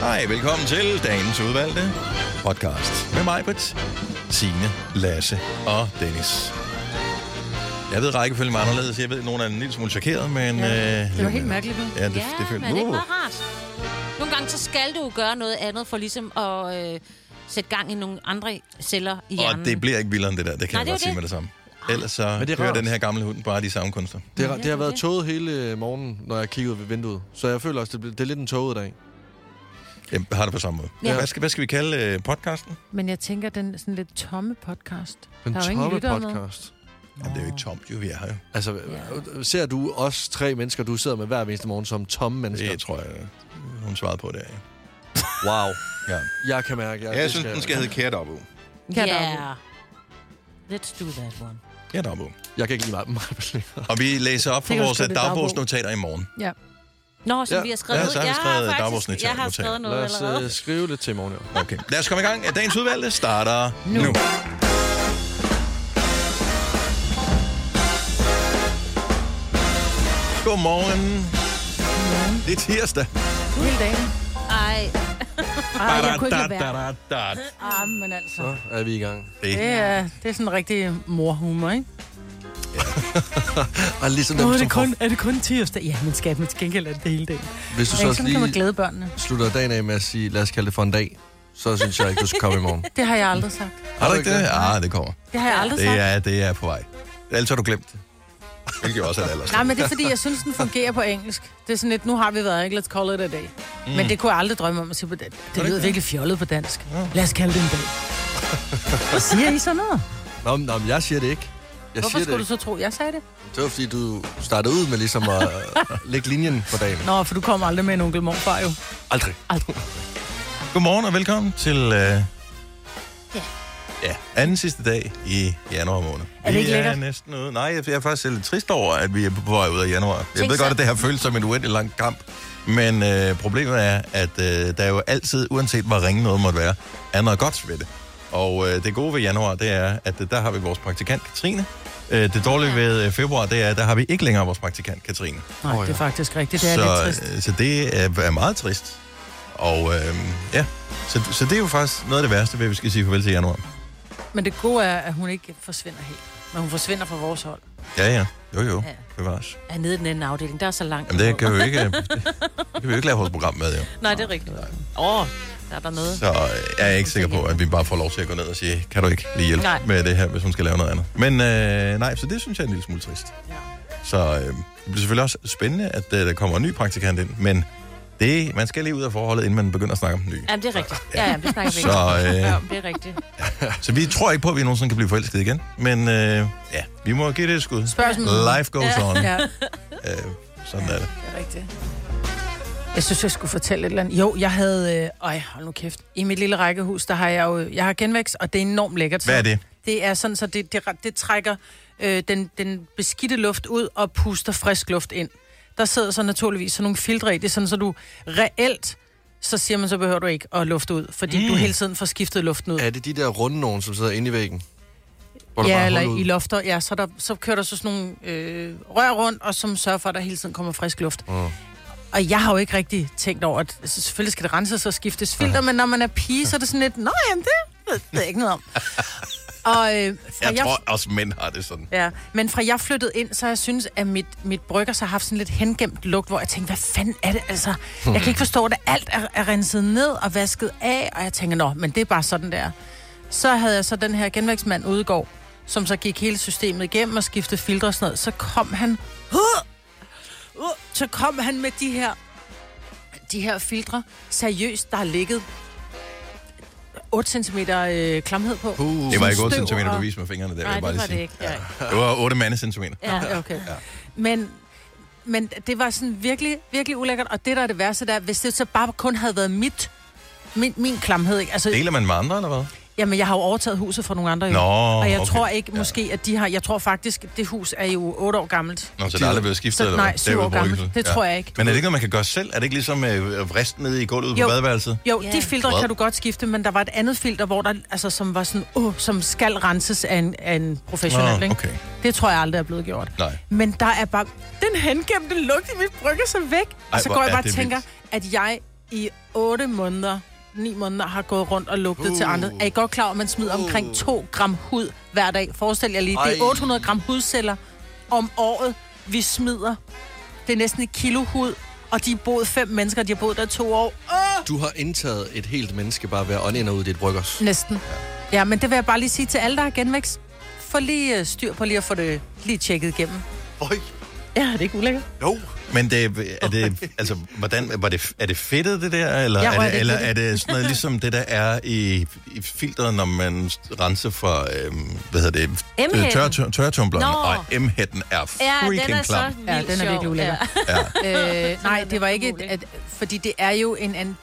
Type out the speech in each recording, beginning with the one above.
Hej, velkommen til dagens udvalgte podcast med mig, Britt, Signe, Lasse og Dennis. Jeg ved, rækkefølgen var anderledes. Jeg ved, at nogen er en lille smule chokeret, men... Ja, øh, det var helt mærkeligt. Ja, det, Ja, det følte men det er ikke uh, meget rart. Nogle gange så skal du gøre noget andet for ligesom at øh, sætte gang i nogle andre celler i hjernen. Og det bliver ikke vildere end det der, det kan Nej, jeg det godt sige det. med det samme. Ellers så Men det er rart. den her gamle hund bare de samme kunster. Det det har været det. toget hele morgen, når jeg kiggede ved vinduet. Så jeg føler også, det, det er lidt en toget dag. Jeg har det på samme måde. Ja. Hvad, skal, hvad skal vi kalde øh, podcasten? Men jeg tænker, den sådan lidt tomme podcast. Den Der er jo ingen tomme lyttere med. podcast. Jamen, det er jo ikke tomt, jo, vi er her jo. Altså, ja. ser du os tre mennesker, du sidder med hver eneste morgen som tomme mennesker? Det tror jeg, hun svarede på det. Ja. Wow. Ja. Jeg kan mærke, jeg, Jeg det synes, den skal hedde Ja. jeg Yeah. Let's do that one. Kært Opå. Jeg kan ikke lide mig. mig Og vi læser op for vores dagbog. dagbogsnotater i morgen. Ja. Nå, som Ja. vi har skrevet. Ja, så har vi jeg skrevet faktisk, Jeg har skrevet noget Lad os allerede. uh, skrive lidt til i morgen, jo. Okay, lad os komme i gang. Dagens udvalgte starter nu. Nu. nu. Godmorgen. Det er tirsdag. Hele dagen. Ej, Ej, jeg kunne ikke lade være. Ah, men altså. Så er vi i gang. Det Det er, det er sådan en rigtig morhumor, ikke? Og ligesom Nå, dem, er det kun, er det kun tirsdag? Ja, men skat, men til gengæld er det det hele dagen. får- Hvis du så Ja, også lige glæde børnene. slutter dagen af med at sige, lad os kalde det for en dag, så synes jeg ikke, du skal komme i morgen. Det har jeg aldrig sagt. Har du ikke det? Ah, det kommer. Det har jeg aldrig sagt. Det er, det er på vej. Ellers har du glemt det. Hvilket også er det. Nej, men det er fordi, jeg synes, den fungerer på engelsk. Det er sådan lidt, nu har vi været, ikke? Let's call it a day. Mm. Men det kunne jeg aldrig drømme om at sige på dansk. Det lyder virkelig fjollet på dansk. Lad os kalde det en dag. Hvad siger I så noget? Nå, nå, men jeg siger det ikke. Jeg Hvorfor skulle det du så tro, jeg sagde det? Det var fordi, du startede ud med ligesom at lægge linjen på dagen. Nå, for du kommer aldrig med en onkel morfar jo. Aldrig. Aldrig. Godmorgen og velkommen til... Øh... Ja. Ja, anden sidste dag i januar måned. Er det ikke vi er næsten ude. Nej, jeg er faktisk lidt trist over, at vi er på vej ud af januar. Jeg Tænk ved godt, at det har føltes som en uendelig lang kamp. Men øh, problemet er, at øh, der er jo altid, uanset hvor ringe noget måtte være, er noget godt ved det. Og øh, det gode ved januar, det er, at øh, der har vi vores praktikant Katrine. Øh, det dårlige ved øh, februar, det er, at der har vi ikke længere vores praktikant Katrine. Nej, Åh, det er ja. faktisk rigtigt. Det er så, lidt trist. øh, så det er, er meget trist. Og øh, ja, så, så det er jo faktisk noget af det værste ved, at vi skal sige farvel til januar. Men det gode er, at hun ikke forsvinder helt. Men hun forsvinder fra vores hold. Ja, ja. Jo, jo. Ja. Bevares. er nede i den anden afdeling. Der er så langt. Jamen, det kan vi jo ikke, det, det kan vi jo ikke lave vores program med, jo. Nej, det er rigtigt. Åh, oh, der er der noget. Så øh, jeg er ikke sikker på, at vi bare får lov til at gå ned og sige, kan du ikke lige hjælpe Nej. med det her, hvis hun skal lave noget andet. Men øh, nej, så det synes jeg er en lille smule trist. Ja. Så øh, det bliver selvfølgelig også spændende, at øh, der kommer en ny praktikant ind, men det, man skal lige ud af forholdet, inden man begynder at snakke om nye. Ja, det er rigtigt. Ja, ja, det snakker vi Så, øh, Ja, det er rigtigt. Så vi tror ikke på, at vi nogensinde kan blive forelsket igen, men øh, ja, vi må give det et skud. Spørgsmålet. Life goes on. Ja, Øh, sådan er det. det er rigtigt. Jeg synes, jeg skulle fortælle et eller andet. Jo, jeg havde... Øh, øj, hold nu kæft. I mit lille rækkehus, der har jeg jo... Jeg har genvækst, og det er enormt lækkert. Hvad er det? Det er sådan, så det, det, det trækker øh, den, den beskidte luft ud og puster frisk luft ind. Der sidder så naturligvis sådan nogle filtre i. Det er sådan, så du reelt, så siger man, så behøver du ikke at lufte ud, fordi mm. du hele tiden får skiftet luften ud. Er det de der runde nogen, som sidder inde i væggen? Hvor Ja, er eller i lofter. Ja, så, der, så kører der så sådan nogle øh, rør rundt, og som sørger for, at der hele tiden kommer frisk luft. Mm. Og jeg har jo ikke rigtig tænkt over, at selvfølgelig skal det renses og skiftes filter, men når man er pige, så er det sådan lidt, nå jamen, det ved jeg ikke noget om. og, øh, Jeg tror også, mænd har det sådan. Ja, men fra jeg flyttede ind, så jeg synes, at mit, mit brygger så har haft sådan lidt hengemt lugt, hvor jeg tænkte, hvad fanden er det? Altså, jeg kan ikke forstå, at alt er, er renset ned og vasket af, og jeg tænker, nå, men det er bare sådan der. Så havde jeg så den her genvækstmand ude i går, som så gik hele systemet igennem og skiftede filtre og sådan noget. Så kom han... Uh, uh, så kom han med de her de her filtre. Seriøst, der har ligget 8 cm øh, klamhed på. Uh. Det var ikke 8 Støv cm, du viste med fingrene der, Nej, jeg bare det var det ikke. Ja. Det var 8 mandecentimeter. Ja. Ja, okay. Ja. Men, men det var sådan virkelig, virkelig ulækkert. Og det, der er det værste, der, er, hvis det så bare kun havde været mit, min, min klamhed, ikke? Altså, Deler man med andre, eller hvad? Jamen, jeg har jo overtaget huset fra nogle andre. Jo. Nå, og jeg okay. tror ikke måske, at de har... Jeg tror faktisk, det hus er jo 8 år gammelt. Nå, så det er aldrig blevet skiftet, Så, eller nej, hvad? syv er jo år gammelt. Det tror jeg ikke. Men er det ikke noget, man kan gøre selv? Er det ikke ligesom øh, vrist nede i gulvet Jo. på badeværelset? Jo, Ja. de filtre kan du godt skifte, men der var et andet filter, hvor der, altså, som var sådan, uh, som skal renses af en, af en professionel, Nå, ikke? okay. Det tror jeg aldrig er blevet gjort. Nej. Men der er bare... Den hengemte lugt i mit brygge så væk. Ej, og så går jeg bare og tænker, vildt. at jeg i 8 måneder, 9 måneder, har gået rundt og lugtet uh. til andre. Er I godt klar at man smider uh. omkring 2 gram hud hver dag? Forestil jer lige, det Ej. er 800 gram hudceller om året, vi smider. Det er næsten et kilo hud, og de har boet fem mennesker, de har boet der to år. Uh! Du har indtaget et helt menneske bare ved at ånde ind og ud i dit bryggers. Næsten. Ja, men det vil jeg bare lige sige til alle, der har genvækst. Få lige øh, styr på lige at få det lige tjekket igennem. Øj. Ja, er det ikke ulækkert? Jo. Men det, er det, altså, hvordan, var det, er det fedtet, det der? Eller, Ja, er er det, det eller er det sådan noget, ligesom det, der er i, i filteret, når man renser for, øhm, hvad hedder det? M-hætten. Tør, tør, tørretumbleren. Nå. Og M-hætten er Ja, freaking den er så klam. vildt Ja, den er virkelig ulækker. Ja. Øh, nej, det var ikke... At, fordi det er jo en anden...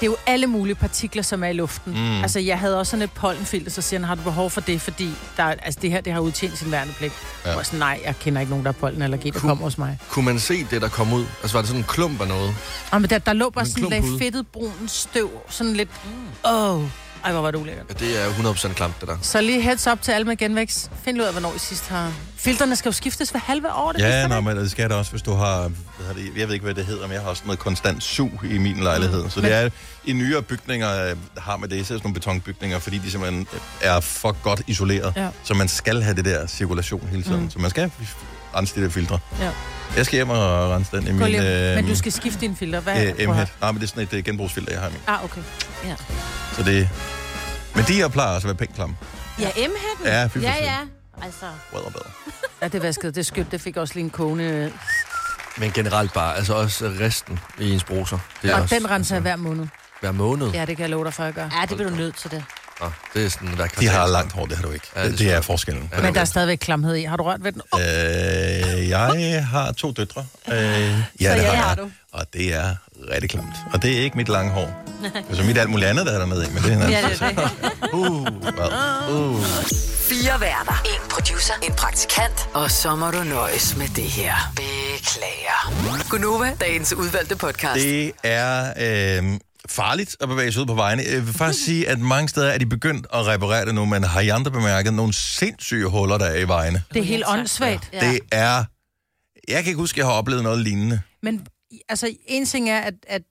Det er jo alle mulige partikler, som er i luften. Mm. Altså, jeg havde også sådan et pollenfilter, så siger han, har du behov for det? Fordi der, er- altså, det her det har udtjent sin værnepligt. Ja. Og sådan, nej, jeg kender ikke nogen, der har pollenallergi, der kommer hos mig. Kunne man se det, der kom ud? Altså, var det sådan en klump af noget? Og men der, der lå bare En sådan lidt ude. fedtet brun støv. Sådan lidt... Åh, oh. Ej, hvor var det ulækkert. Ja, det er 100% klamt, det der. Så lige heads up til alle med genvækst. Find ud af, hvornår I sidst har... Filterne skal jo skiftes hver halve år, det Ja, man men det skal det også, hvis du har, hvad hedder det, jeg ved ikke, hvad det hedder, men jeg har også noget konstant sug i min lejlighed. Så det er, i nyere bygninger øh, har man det, især sådan nogle betonbygninger, fordi de simpelthen er for godt isoleret. Ja. Så man skal have det der cirkulation hele tiden. Mm. Så man skal rense de der filtre. Ja. Jeg skal hjem og rense den i min øh, men du skal skifte din filter. Hvad? øh. Nej, men det er sådan et øh, genbrugsfilter, jeg har i min. Ah, okay. Ja. Så det... Men de her plejer også at være pænt klamme. Ja, M-hætten. Ja, ja, ja. Altså, Bedre, bedre. Ja, det vaskede. Det skønt. Det fik også lige en kogende... Men generelt bare, altså også resten i ens bruser. Det er Og også, den renser jeg hver måned. Hver måned? Ja, det kan jeg love dig for, at jeg gør. ja, det bliver du nødt til det. Nå, det er sådan hver De kvartal. har langt hår, det har du ikke. Ja, det det, er forskellen. Ja. Men der er stadigvæk klamhed i. Har du rørt ved den? Oh, Øh, jeg har to døtre. Øh, ja, det ja, har har jeg. du. Og det er rigtig klamt. Og det er ikke mit lange hår. Altså mit alt muligt andet, der er dernede i, men det er en anden. Ja, det er det. Uh, well. uh. Fire værter. En producer. En praktikant. Og så må du nøjes med det her. Beklager. Gunova, dagens udvalgte podcast. Det er øh, farligt at bevæge sig ud på vejene. Jeg vil faktisk sige, at mange steder er de begyndt at reparere det nu, men har I andre bemærket nogle sindssyge huller, der er i vejene? Det er helt åndssvagt. Ja. Det er... Jeg kan ikke huske, at jeg har oplevet noget lignende. Men altså, en ting er, at, at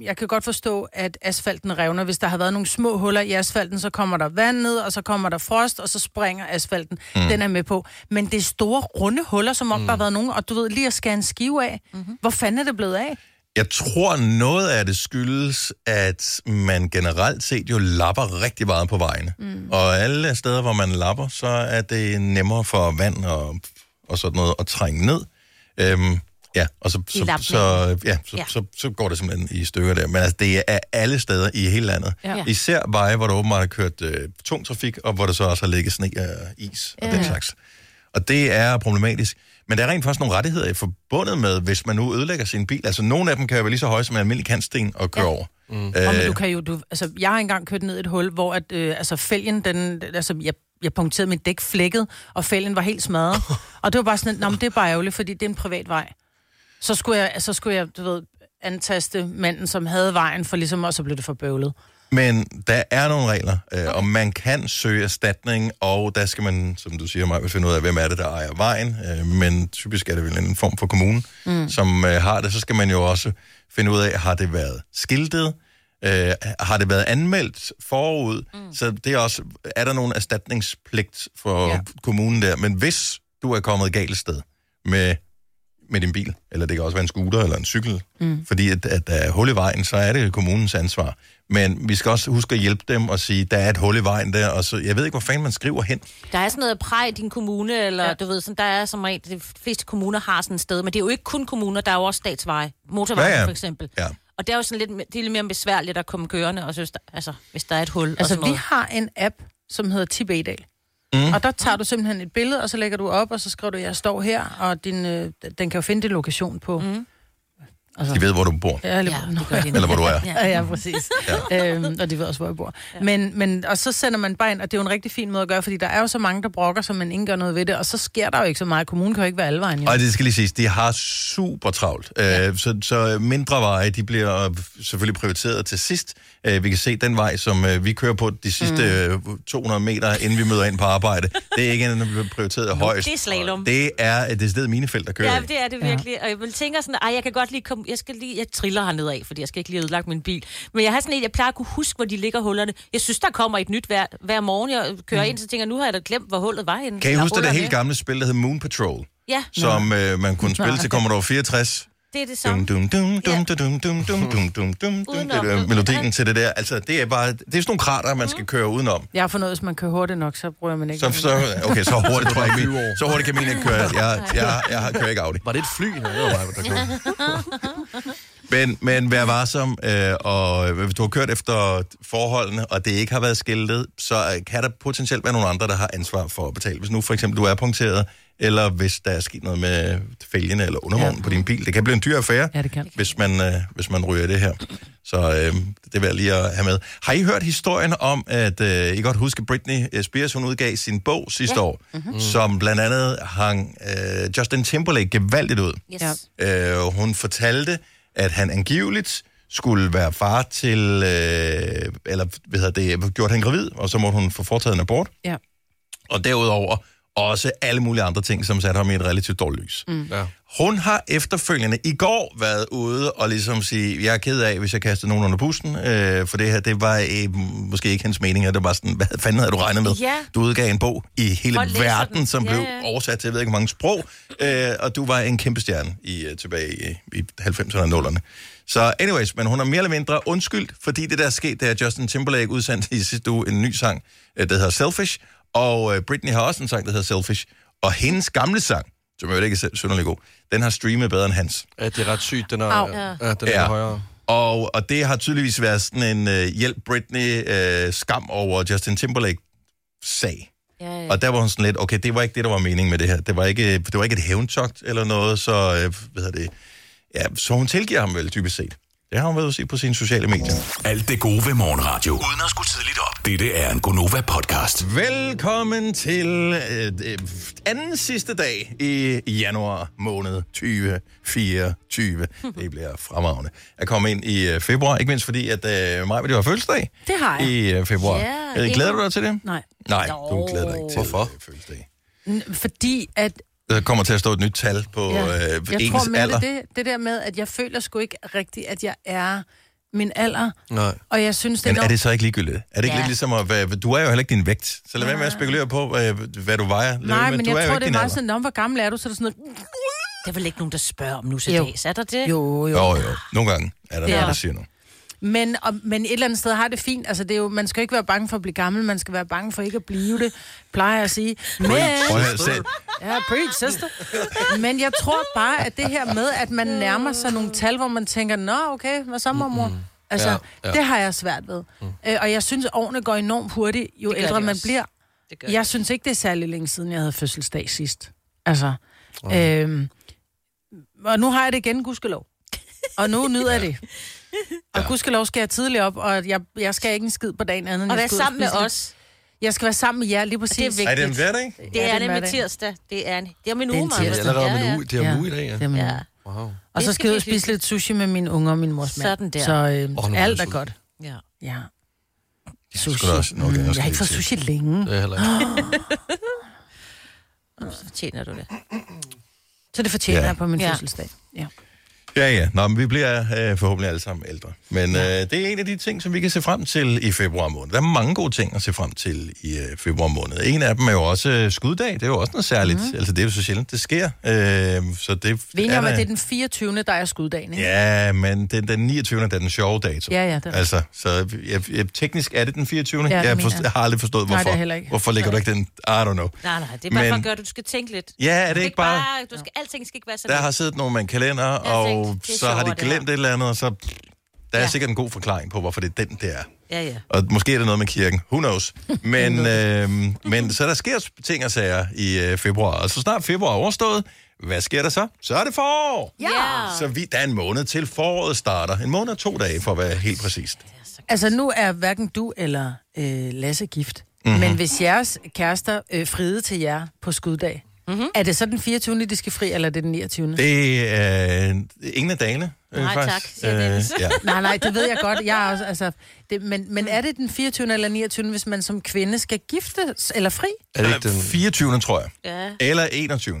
jeg kan godt forstå, at asfalten revner. Hvis der har været nogle små huller i asfalten, så kommer der vand ned, og så kommer der frost, og så springer asfalten. Mm. Den er med på. Men det er store, runde huller, som om mm. der har været nogen, og du ved, lige at skære en skive af. Mm-hmm. Hvor fanden er det blevet af? Jeg tror, noget af det skyldes, at man generelt set jo lapper rigtig meget på vejene. Mm. Og alle steder, hvor man lapper, så er det nemmere for vand og, og sådan noget at trænge ned. Øhm, ja, og så, så, så, ja, så, Ja. ja. Så, så går det simpelthen i stykker der. Men altså, det er alle steder i hele landet. Ja. Især veje, hvor der åbenbart er kørt øh, tung trafik, og hvor der så også har ligget sne og is og den slags. Og det er problematisk. Men der er rent faktisk nogle rettigheder i forbundet med, hvis man nu ødelægger sin bil. Altså, nogle af dem kan jo være lige så høje som en almindelig kantsten at køre ja. over. Mm. Og men du kan jo, du, altså, jeg har engang kørt ned i et hul, hvor at, øh, altså, fælgen, den, altså, jeg, jeg punkterede mit dæk flækket, og fælgen var helt smadret. og det var bare sådan, at, "Nå, men det er bare ærgerligt, fordi det er en privat vej. Så skulle jeg, så skulle jeg du ved, antaste manden, som havde vejen, for ligesom, og så blev det for bøvlet. Men der er nogle regler, øh, og man kan søge erstatning, og der skal man, som du siger, mig, finde ud af, hvem er det, der ejer vejen. Øh, men typisk er det vel en form for kommune, mm. som øh, har det. Så skal man jo også finde ud af, har det været skiltet? Øh, har det været anmeldt forud? Mm. Så det er også, er der nogen erstatningspligt for ja. kommunen der? Men hvis du er kommet galt sted med med din bil, eller det kan også være en scooter eller en cykel, mm. fordi at, at der er hul i vejen, så er det kommunens ansvar. Men vi skal også huske at hjælpe dem og sige, der er et hul i vejen der, og så, jeg ved ikke, hvor fanden man skriver hen. Der er sådan noget præg i din kommune, eller ja. du ved, sådan, der er som regel, de fleste kommuner har sådan et sted, men det er jo ikke kun kommuner, der er jo også statsveje, motorveje Ja, ja. for eksempel. Ja. Og det er jo sådan lidt, det er lidt mere besværligt at komme kørende, og synes, der, altså, hvis der er et hul og Altså, sådan vi noget. har en app, som hedder Tibedal. Mm. Og der tager du simpelthen et billede, og så lægger du op, og så skriver du, jeg står her, og din, øh, den kan jo finde din lokation på... Mm. De ved, hvor du bor, Ja, eller, Ja, det de. eller hvor du er. Ja, ja, præcis. ja. Øhm, og de ved også, hvor jeg bor. Ja. Men, men, og så sender man bare ind, og det er jo en rigtig fin måde at gøre, fordi der er jo så mange, der brokker, som man ikke gør noget ved det, og så sker der jo ikke så meget. Kommunen kan jo ikke være alle vejen, jo. Og det skal lige siges, de har super travlt. Ja. Øh, så, så mindre veje, de bliver selvfølgelig prioriteret til sidst. Øh, vi kan se den vej, som øh, vi kører på de sidste mm. 200 meter, inden vi møder ind på arbejde. Det er ikke en, der bliver prioriteret højst. det er slalom. Det er et decideret minefelt, der kører Ja, det er det virkelig. Og jeg vil tænke sådan, ej, jeg kan godt lige komme jeg skal lige, jeg triller hernede af, fordi jeg skal ikke lige have ødelagt min bil. Men jeg har sådan en, jeg plejer at kunne huske, hvor de ligger hullerne. Jeg synes, der kommer et nyt hver, hver morgen, jeg kører mm. ind, så tænker jeg, nu har jeg da glemt, hvor hullet var henne. Kan I Eller huske det der helt gamle spil, der hed Moon Patrol? Ja, Som øh, man kunne spille til Commodore 64? det er det Dum, samme. dum, dum, dum, Ja. dum, dum, dum, dum, dum, dum, dum, dum, Udenom. det der melodien til det der. Altså, det er bare, det er sådan nogle krater, man skal køre udenom. Jeg har fundet ud af, at hvis man kører hurtigt nok, så bruger man ikke. Så, så, okay, så hurtigt tror jeg ikke, 20 vi- år. så hurtigt kan min ikke køre. Jeg, jeg, jeg, jeg kører ikke Audi. Var det et fly? Nej, det var mig, der kom. Men, men vær varsom, øh, og hvis du har kørt efter forholdene, og det ikke har været skiltet, så kan der potentielt være nogle andre, der har ansvar for at betale. Hvis nu for eksempel du er punkteret, eller hvis der er sket noget med fælgene eller undervognen ja. på din bil. Det kan blive en dyr affære, Ja, det kan. hvis, man, øh, hvis man ryger det her. Så øh, det vil jeg lige at have med. Har I hørt historien om, at øh, I godt huske, Britney Spears, hun udgav sin bog sidste ja. år, mm-hmm. som blandt andet hang øh, Justin Timberlake gevaldigt ud. Yes. Øh, hun fortalte, at han angiveligt skulle være far til, øh, eller hvad hedder det, gjort han gravid, og så måtte hun få foretaget en abort. Ja. Og derudover også alle mulige andre ting, som satte ham i et relativt dårligt lys. Mm. Ja. Hun har efterfølgende i går været ude og ligesom sige, jeg er ked af, hvis jeg kastede nogen under bussen, øh, for det her, det var øh, måske ikke hans mening, og det var sådan, hvad fanden havde du regnet med? Ja. Du udgav en bog i hele verden, den. som Ja, blev ja. oversat til, jeg ved ikke, mange sprog, øh, og du var en kæmpe stjerne i, øh, tilbage i, i 90'erne og 0'erne. Så anyways, men hun har mere eller mindre undskyldt, fordi det der er sket, det er Justin Timberlake udsendt i sidste uge en ny sang, øh, der hedder Selfish, og øh, Britney har også en sang, der hedder Selfish, og hendes gamle sang, som jo ikke er synderlig god, den har streamet bedre end hans. Ja, det er ret sygt. Den er, Au. ja. ja, den er Ja. højere. Og, og det har tydeligvis været sådan en øh, hjælp Britney øh, skam over Justin Timberlake sag. Ja, ja. Og der var hun sådan lidt, okay, det var ikke det, der var meningen med det her. Det var ikke, det var ikke et hævntogt eller noget, så, øh, hvad det, ja, så hun tilgiver ham vel dybest set. Det har hun været at sige på sine sociale medier. Alt det gode ved morgenradio. Uden at skulle tidligt op. Dette er en Gonova-podcast. Velkommen til øh, øh, anden sidste dag i januar måned 2024. Det bliver fremragende at komme ind i øh, februar, ikke mindst fordi, at øh, mig vil jo have fødselsdag Det har jeg. i øh, februar. Ja, øh, glæder du dig til det? Nej. Nej, du glæder dig ikke til Hvorfor? fødselsdag. N- Fordi at Der kommer til at stå et nyt tal på ja, øh, jeg ens tror med alder. det, det, der med, at jeg føler sgu ikke rigtigt, at jeg er min alder. Nej. Og jeg synes, det er, Men er det så ikke ligegyldigt? Er det ikke Ja. lidt ligesom at... Være, du er jo heller ikke din vægt, så lad være med at spekulere på, hvad, hvad du vejer. Nej, med- men du jeg er jo tror, det er meget alder. sådan, om hvor gammel er du, så er det sådan noget... Det er vel ikke nogen, der spørger om nu til Jo. dags. Er der det? Jo, jo. Jo, jo. Nogle gange er der Det er noget, der der. siger noget. Men, og, men et eller andet sted har det fint. Altså, det er jo, man skal ikke være bange for at blive gammel, man skal være bange for ikke at blive det, plejer jeg at sige. Men, ja, preach, sister. Men jeg tror bare, at det her med, at man nærmer sig nogle tal, hvor man tænker, nå, okay, hvad så, mormor? Altså, Ja, ja, det har jeg svært ved. Mm. Øh, og jeg synes, årene går enormt hurtigt, jo Det ældre man bliver. Det Jeg synes ikke, det er særlig længe siden, jeg havde fødselsdag sidst. Altså, øhm, og nu har jeg det igen, gudskelov. Og nu nyder jeg det. Og gudskelov skal jeg tidligt op, og jeg, jeg skal ikke en skid på dagen anden. end Og jeg være sammen med os. Jeg skal være sammen med jer, lige præcis. det er vigtigt. Er det en hverdag? Det Ja, er det er nemlig hverdag. tirsdag. Det er, en, det er om en Det er uge. Det er tirsdag. allerede om Ja, en ja. uge. Det er om en uge i dag, ja. Jamen, Ja. Wow. Og Det så skal jeg og spise lidt sushi med mine unger og min mors mand. Sådan der. Så øh, er alt er godt. ja. Ja. Også- okay, Mm, jeg har ikke fået sushi længe. Det er heller ikke. Så fortjener du det. Så det fortjener Ja. jeg på min Ja. fødselsdag. Ja. Ja, ja. Nå, men vi bliver øh, forhåbentlig alle sammen ældre. Men ja. øh, det er en af de ting, som vi kan se frem til i februar måned. Der er mange gode ting at se frem til i øh, februar måned. En af dem er jo også øh, skuddag. Det er jo også noget særligt. Mm. Altså, det er jo så sjældent, det sker. Øh, så det Vi er om, at det er den 24. der er skuddagen, ikke? Ja, men den, den 29. der er den sjove dato. Ja, ja, det er Altså, så jeg, jeg, teknisk er det den 24. det jeg, forst- jeg. har aldrig forstået, Nej, det hvorfor. er heller ikke. Hvorfor ligger du ikke den? I don't know. Nej, nej, det er bare Men- for at gøre, at du skal tænke lidt. Ja, er det skal ikke bare... Du skal, alting skal ikke være så Der har siddet nogen med en kalender, har og så har de glemt et eller andet, og så... Der er Ja. sikkert en god forklaring på, hvorfor det er den der. Ja, ja. Og måske er det noget med kirken. Who knows? Men, øh, men så der sker ting og sager i øh, februar. Og så snart februar er overstået, hvad sker der så? Så er det forår! Ja. Så vi, der er en måned til foråret starter. En måned og to dage, for at være helt præcist. Altså, nu er hverken du eller øh, Lasse gift. Mhm. Mm-hmm. Men hvis jeres kærester øh, friede til jer på skuddag, mm-hmm. er det så den 24. de skal fri, eller er det den 29. Det er øh, ingen af dagene. Øh, Nej, faktisk. tak, siger Dennis. ja. Nej, nej, det ved jeg godt. Jeg er også, altså, det, men, men er det den 24. eller 29. hvis man som kvinde skal gifte eller fri? Er det ikke den... 24. tror jeg. Ja. Eller 21.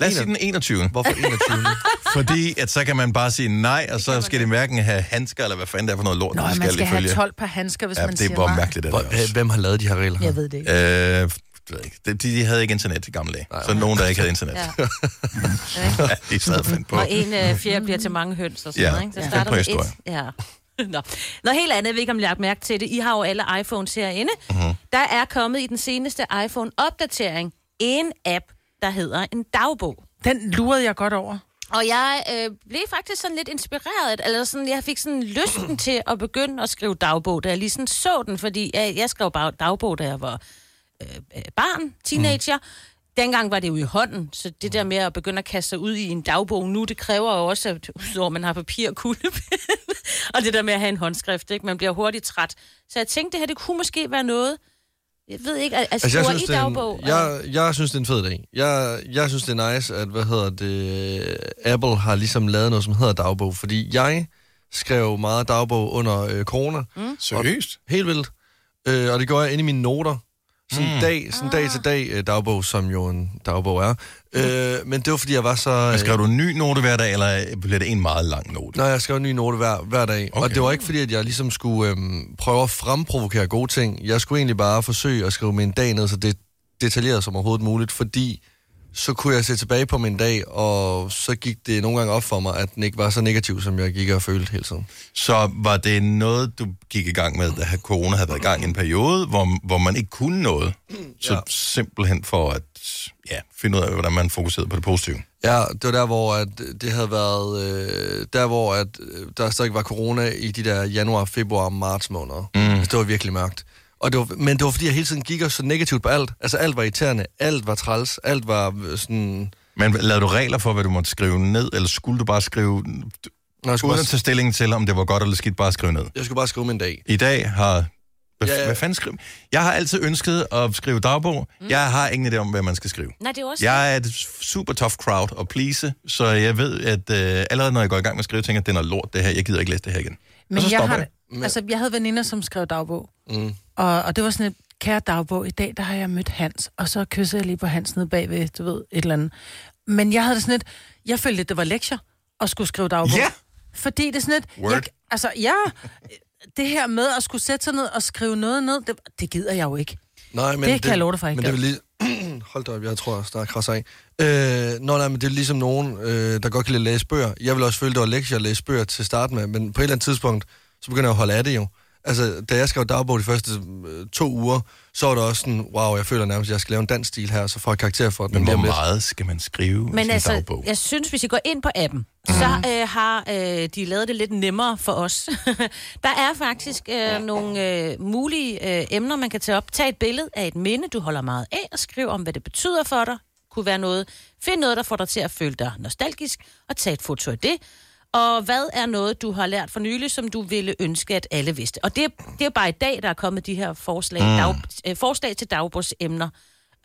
Lad os sige den 21. Hvorfor 21? Fordi at så kan man bare sige nej, og så skal de hverken have handsker, eller hvad fanden det er for noget lort, Nå, de man skal, skal have ifølge. 12 par handsker, hvis Ja, man det er siger bare nej. mærkeligt, det der Hvor- også. Hvem har lavet de her regler? Jeg ved det ikke. Øh, jeg ved ikke. De, de havde ikke internet i gamle dage. Så nogen, der ikke havde internet. Ja. Ja, de sad fandt på. Og en øh, fjerde bliver til mange høns og sådan Ja, noget, ikke? Så ja. starter På med et. Ja. Nå. Noget helt andet, jeg ved ikke, om I har lagt mærke til det. I har jo alle iPhones herinde. Uh-huh. Der er kommet i den seneste iPhone-opdatering en app, der hedder en dagbog. Den lurede jeg godt over. Og jeg øh, blev faktisk sådan lidt inspireret, eller sådan, jeg fik sådan lysten til at begynde at skrive dagbog, da jeg lige sådan så den, fordi jeg, jeg skrev bare dagbog, da jeg var øh, øh, barn, teenager. Mm. Dengang var det jo i hånden, så det der med at begynde at kaste sig ud i en dagbog nu, det kræver jo også, at udover man har papir og kuglepen, og det der med at have en håndskrift, ikke? man bliver hurtigt træt. Så jeg tænkte, det her, det kunne måske være noget, jeg ved ikke, at, at Altså, jeg skrive synes, i det er dagbog. en, jeg, jeg synes, det er en fed idé. Jeg, jeg synes, det er nice, at, hvad hedder det, Apple har ligesom lavet noget, som hedder dagbog, fordi jeg skrev meget dagbog under øh, corona. Mm. Seriøst? Helt vildt. Øh, og det gør jeg inde i mine noter. Sådan Mm. dag, sådan dag til dag øh, dagbog, som jo en dagbog er. Øh, men det var, fordi jeg var så... Øh, skrev du en ny note hver dag, eller bliver det en meget lang note? Nej, jeg skrev en ny note hver, hver dag. Okay. Og det var ikke fordi, at jeg ligesom skulle øhm, prøve at fremprovokere gode ting. Jeg skulle egentlig bare forsøge at skrive min dag ned så det detaljeret som overhovedet muligt, fordi så kunne jeg se tilbage på min dag, og så gik det nogle gange op for mig, at den ikke var så negativ, som jeg gik og følte hele tiden. Så var det noget, du gik i gang med, da corona havde været i gang i en periode, hvor, hvor man ikke kunne noget? Så Ja. simpelthen for at ja, finde ud af, hvordan man fokuserede på det positive. Ja, det var der, hvor at det havde været... Øh, der, hvor at, øh, der stadig var corona i de der januar, februar, marts måneder. Mm. Altså, det var virkelig mørkt. Og det var, men det var, fordi jeg hele tiden gik og så negativt på alt. Altså, alt var irriterende, alt var træls, alt var øh, sådan... Men lavede du regler for, hvad du måtte skrive ned, eller skulle du bare skrive, Nå, jeg, skulle uden at tage stilling til, om det var godt eller skidt, bare skrive ned? jeg skulle bare skrive min dag. I dag har... Hvad, Ja, ja, hvad fanden skrive? Jeg har altid ønsket at skrive dagbog. Mm. Jeg har ingen idé om, hvad man skal skrive. Nej, det er også... Jeg er et super tough crowd at please, så jeg ved, at øh, allerede når jeg går i gang med at skrive, tænker jeg, at det er noget lort, det her. Jeg gider ikke læse det her igen. Men og så jeg, har, jeg. altså, jeg havde veninder, som skrev dagbog. Mm. Og, og det var sådan et kære dagbog. I dag, der har jeg mødt Hans, og så kyssede jeg lige på Hans nede bagved, du ved, et eller andet. Men jeg havde det sådan et, jeg følte, at det var lektier at skulle skrive dagbog. Ja. Fordi det er sådan et, Word. jeg, altså ja, det her med at skulle sætte sig ned og skrive noget ned, det, det gider jeg jo ikke. Nej, men Det kan jeg love dig for, jeg Men ikke det vel lige... Hold da op, jeg tror, der er krasser af. Øh, nå, nej, men det er ligesom nogen, øh, der godt kan lide at læse bøger. Jeg vil også føle, det var lektier at læse bøger til at starte med, men på et eller andet tidspunkt, så begynder jeg at holde af det jo. Altså, da jeg skrev dagbog de første øh, to uger, så var det også sådan, wow, jeg føler nærmest, at jeg skal lave en dansk stil her, så får jeg karakter for den. Men hvor meget skal man skrive i Men sin altså, dagbog? jeg synes, hvis I går ind på appen, mm. så øh, har øh, de lavet det lidt nemmere for os. der er faktisk øh, nogle øh, mulige øh, emner, man kan tage op. Tag et billede af et minde, du holder meget af, og skriv om, hvad det betyder for dig. Kunne være noget. Find noget, der får dig til at føle dig nostalgisk, og tag et foto af det. Og hvad er noget, du har lært for nylig, som du ville ønske, at alle vidste? Og det, er- det er bare i dag, der er kommet de her forslag, mm. dag, øh, forslag til dagbogsemner.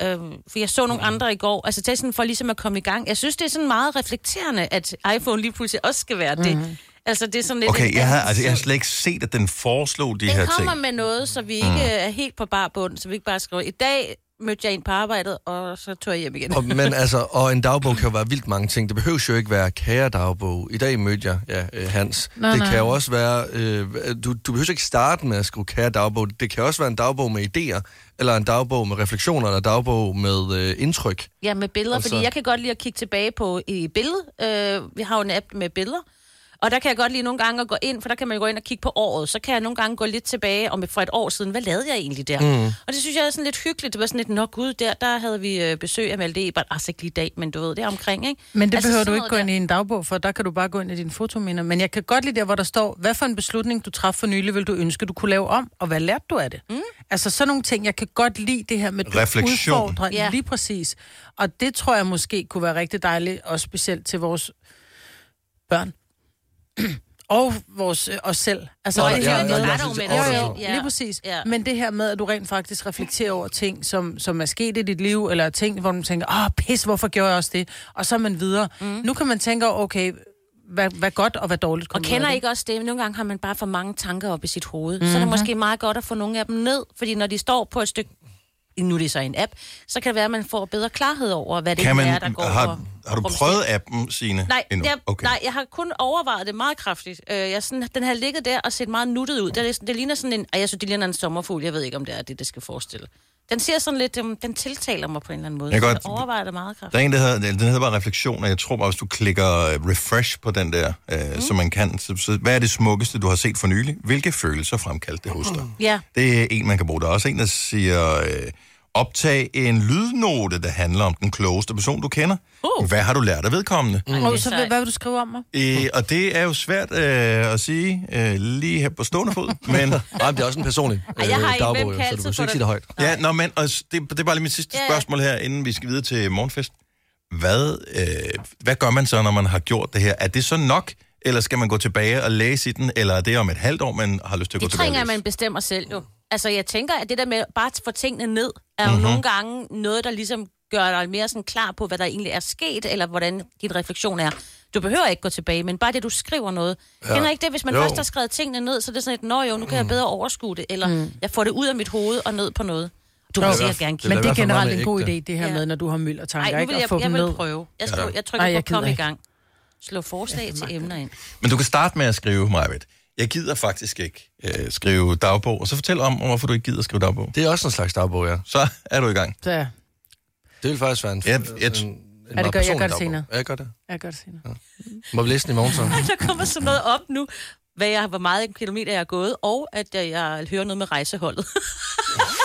Øh, for jeg så nogle andre i går, altså er sådan for ligesom at komme i gang. Jeg synes, det er sådan meget reflekterende, at iPhone lige pludselig også skal være det. Mm. Altså det er sådan lidt... Okay, jeg har, anden altså, jeg har slet ikke set, at den foreslog de Den her kommer ting. med noget, så vi ikke mm. er helt på bar bund, så vi ikke bare skriver, i dag mødte jeg en på arbejdet, og så tog jeg hjem igen. Og, men altså, og en dagbog kan jo være vildt mange ting. Det behøver jo ikke være kære dagbog. I dag mødte jeg ja, øh, Hans. Nej, det nej. kan jo også være... Øh, du, du behøver ikke starte med at skrive kære dagbog. Det kan også være en dagbog med idéer, eller en dagbog med refleksioner, eller en dagbog med øh, indtryk. Ja, med billeder, Og så- fordi jeg kan godt lide at kigge tilbage på i billedet. Øh, vi har jo en app med billeder. Og der kan jeg godt lide nogle gange at gå ind, for der kan man jo gå ind og kigge på året. Så kan jeg nogle gange gå lidt tilbage om for et år siden. Hvad lavede jeg egentlig der? Mm. Og det synes jeg er sådan lidt hyggeligt. Det var sådan lidt, nå gud, der, der havde vi øh, besøg af Malte Ebert. Altså ikke lige i dag, men du ved, det er omkring, ikke? Men det altså, behøver du ikke gå ind i en dagbog for, der kan du bare gå ind i dine fotominder. Men jeg kan godt lide der, hvor der står, hvad for en beslutning du træffede for nylig, vil du ønske, du kunne lave om, og hvad lærte du af det? Mm. Altså sådan nogle ting, jeg kan godt lide det her med Refleksion. udfordrer, Ja. lige præcis. Og det tror jeg måske kunne være rigtig dejligt, og specielt til vores børn. og vores, øh, os selv. Altså, Nå, det ja, her ja, med, ja, jeg synes jo, jo, Ja. lige præcis. Ja. Men det her med, at du rent faktisk reflekterer over ting, som, som er sket i dit liv, eller ting, hvor man tænker, åh, pis, hvorfor gjorde jeg også det? Og så er man videre. Mm. Nu kan man tænke, okay, hvad, hvad godt og hvad dårligt Og kommer ud kender af det. ikke også det? Nogle gange har man bare for mange tanker op i sit hoved. Mm-hmm. Så er det måske meget godt at få nogle af dem ned, fordi når de står på et stykke nu er det så en app, så kan det være, at man får bedre klarhed over, hvad det Kan man, er, der går har, for. har du prøvet appen, Signe? Nej, endnu? jeg, okay. nej, jeg har kun overvejet det meget kraftigt. Øh, jeg sådan, den har ligget der og set meget nuttet ud. Det, det ligner sådan en... Jeg synes, det ligner en sommerfugl. Jeg ved ikke, om det er det, det skal forestille. Den ser sådan lidt... Um, den tiltaler mig på en eller anden måde. Jeg godt- jeg overvejer det meget Der er kraftigt. en, der hedder, den hedder bare refleksion, og jeg tror bare, hvis du klikker øh, refresh på den der, øh, mm. som man kan, så, så, hvad er det smukkeste, du har set for nylig? Hvilke følelser fremkaldte det hos dig? Ja. Det er en, man kan bruge. Der er også en, der siger, øh, optag en lydnote, der handler om den klogeste person, du kender. Uh. Hvad har du lært af vedkommende? Mm. Og så, hvad, hvad vil du skrive om mig? Øh, og det er jo svært øh, at sige øh, lige her på stående fod, men... Nej, det er også en personlig Ej, jeg har øh, en, dagbog, jo, kan så du må ikke sige det- det højt. Ja, nå, men og det, det er bare lige mit sidste Ja, ja, ja. spørgsmål her, inden vi skal videre til morgenfest. Hvad, øh, hvad gør man så, når man har gjort det her? Er det så nok, eller skal man gå tilbage og læse i den, eller er det om et halvt år, man har lyst til at Det gå tilbage trænger og man bestemmer selv jo. Altså, jeg tænker, at det der med bare at få tingene ned, er jo Mhm. mm-hmm. nogle gange noget, der ligesom gør dig mere sådan klar på, hvad der egentlig er sket, eller hvordan din refleksion er. Du behøver ikke gå tilbage, men bare det, du skriver noget. Ja. Kender ikke det, hvis man Jo. først har skrevet tingene ned, så er det sådan et, nå jo, nu kan jeg bedre overskue det, eller mm. jeg får det ud af mit hoved og ned på noget. Du må Jo. sikkert gerne Det kigge. Men er det er generelt en god idé, det her Ja. med, når du har myldertanker, Nej, nu ikke? vil At jeg, få jeg dem vil ned. prøve. Jeg, skriver, jeg trykker Ej, Ej, jeg på kom i gang. Slå forslag til emner ind. Men du kan starte med at skrive, Majved. Jeg gider faktisk ikke øh, skrive dagbog, og så fortæl om, hvorfor du ikke gider skrive dagbog. Det er også en slags dagbog, ja. Så er du i gang. Så ja, Det vil faktisk være en... Ja, en, jeg- en, en det gør- jeg gør det senere. Ja, jeg gør det. jeg gør det senere. Må vi læse den i morgen så? Der kommer sådan noget op nu, hvad jeg, hvor meget kilometer jeg har gået, og at jeg, jeg hører noget med rejseholdet.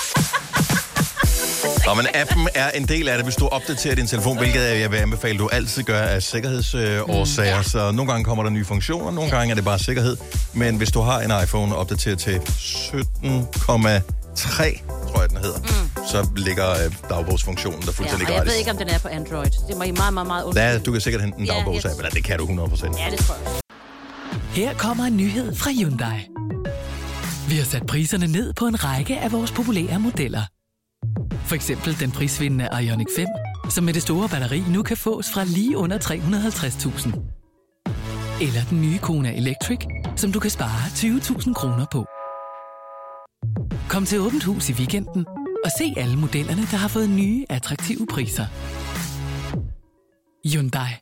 Nå, men appen er en del af det, hvis du opdaterer din telefon, hvilket jeg vil anbefale, du altid gør af sikkerhedsårsager. Mm. Så nogle gange kommer der nye funktioner, nogle gange er det bare sikkerhed. Men hvis du har en iPhone opdateret til 17,3, tror jeg den hedder, mm. så ligger øh, dagbogsfunktionen der Ja, fuldstændig og jeg ved gratis. ikke, om den er på Android. Det må I meget, meget, meget Ja, undskylde. du kan sikkert hente en Ja, dagbogsapp, men det kan du 100%. Ja, det tror jeg. Her kommer en nyhed fra Hyundai. Vi har sat priserne ned på en række af vores populære modeller. For eksempel den prisvindende Ioniq 5, som med det store batteri nu kan fås fra lige under 350.000. Eller den nye Kona Electric, som du kan spare 20.000 kroner på. Kom til Åbent Hus i weekenden og se alle modellerne, der har fået nye, attraktive priser. Hyundai.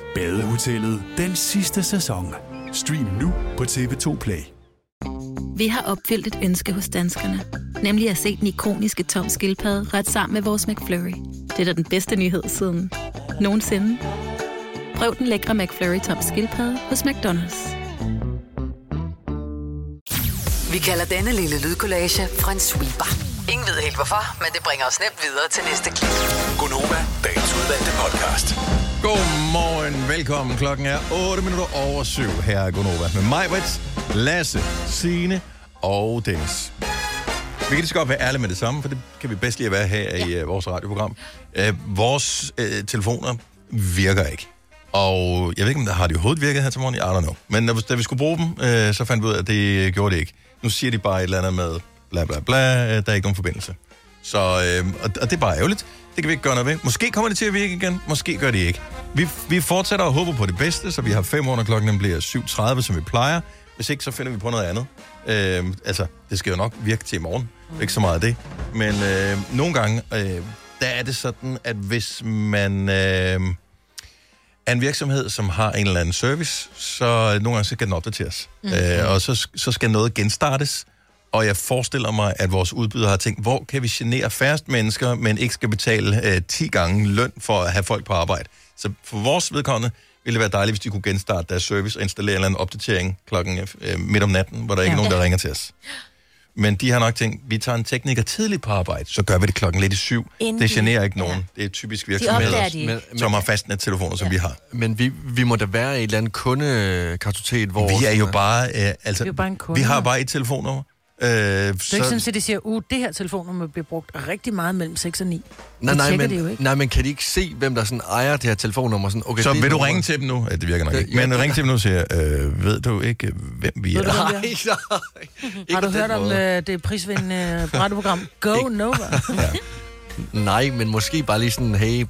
Badehotellet den sidste sæson. Stream nu på TV2 Play. Vi har opfyldt et ønske hos danskerne. Nemlig at se den ikoniske tom skildpadde ret sammen med vores McFlurry. Det er da den bedste nyhed siden nogensinde. Prøv den lækre McFlurry tom skildpadde hos McDonald's. Vi kalder denne lille lydkollage en sweeper. Ingen ved helt hvorfor, men det bringer os nemt videre til næste klip. Gonova, dagens udvalgte podcast. Godmorgen, velkommen. Klokken er 8 minutter over 7 her er Gonova med mig, Brits, Lasse, Signe og Dennis. Vi kan lige så godt være ærlige med det samme, for det kan vi bedst lige at være her ja. i uh, vores radioprogram. Uh, vores uh, telefoner virker ikke. Og jeg ved ikke, om der har de overhovedet virket her til morgen. I don't know. Men da, da vi skulle bruge dem, uh, så fandt vi ud af, at det gjorde det ikke. Nu siger de bare et eller andet med bla bla bla, uh, der er ikke nogen forbindelse. Så, øh, og, og det er bare ærgerligt. Det kan vi ikke gøre noget ved. Måske kommer det til at virke igen, måske gør det ikke. Vi, vi fortsætter og håber på det bedste, så vi har fem under klokken, den bliver 7.30, som vi plejer. Hvis ikke, så finder vi på noget andet. Øh, altså, det skal jo nok virke til i morgen. Mm. Ikke så meget af det. Men øh, nogle gange, øh, der er det sådan, at hvis man øh, er en virksomhed, som har en eller anden service, så nogle gange så skal den opdateres. Mm. Øh, og så, så skal noget genstartes. Og jeg forestiller mig, at vores udbyder har tænkt, hvor kan vi genere færrest mennesker, men ikke skal betale øh, 10 gange løn for at have folk på arbejde. Så for vores vedkommende ville det være dejligt, hvis de kunne genstarte deres service og installere en eller anden opdatering klokken øh, midt om natten, hvor der ikke er Ja. nogen, der ringer til os. Men de har nok tænkt, vi tager en tekniker tidligt på arbejde, så gør vi det klokken lidt i syv. Inden det de- generer ikke nogen. ja. Det er typisk virksomheder, de ikke. Men, som har fastnettelefoner, som vi har. men vi, vi må da være i et eller andet kundekartotet, hvor... Vi er jo bare, øh, altså, Vi er jo bare en kunde. vi har bare et telefonnummer. Øh, Det er ikke sådan, at de siger, uh, det her telefonnummer bliver brugt rigtig meget mellem 6 og 9. Nej, De nej, men, det jo ikke. nej, men kan de ikke se, hvem der sådan ejer det her telefonnummer? Sådan, okay, så det vil du nummer- ringe til dem nu? Ja, det virker nok Ja, ikke. Men ja. ring til dem nu og siger, øh, ved du ikke, hvem vi du, er? hvem det er? Nej, nej. Ikke Har du hørt om øh, det prisvindende uh, radioprogram Go Nova? Nej, men måske bare lige sådan, hey,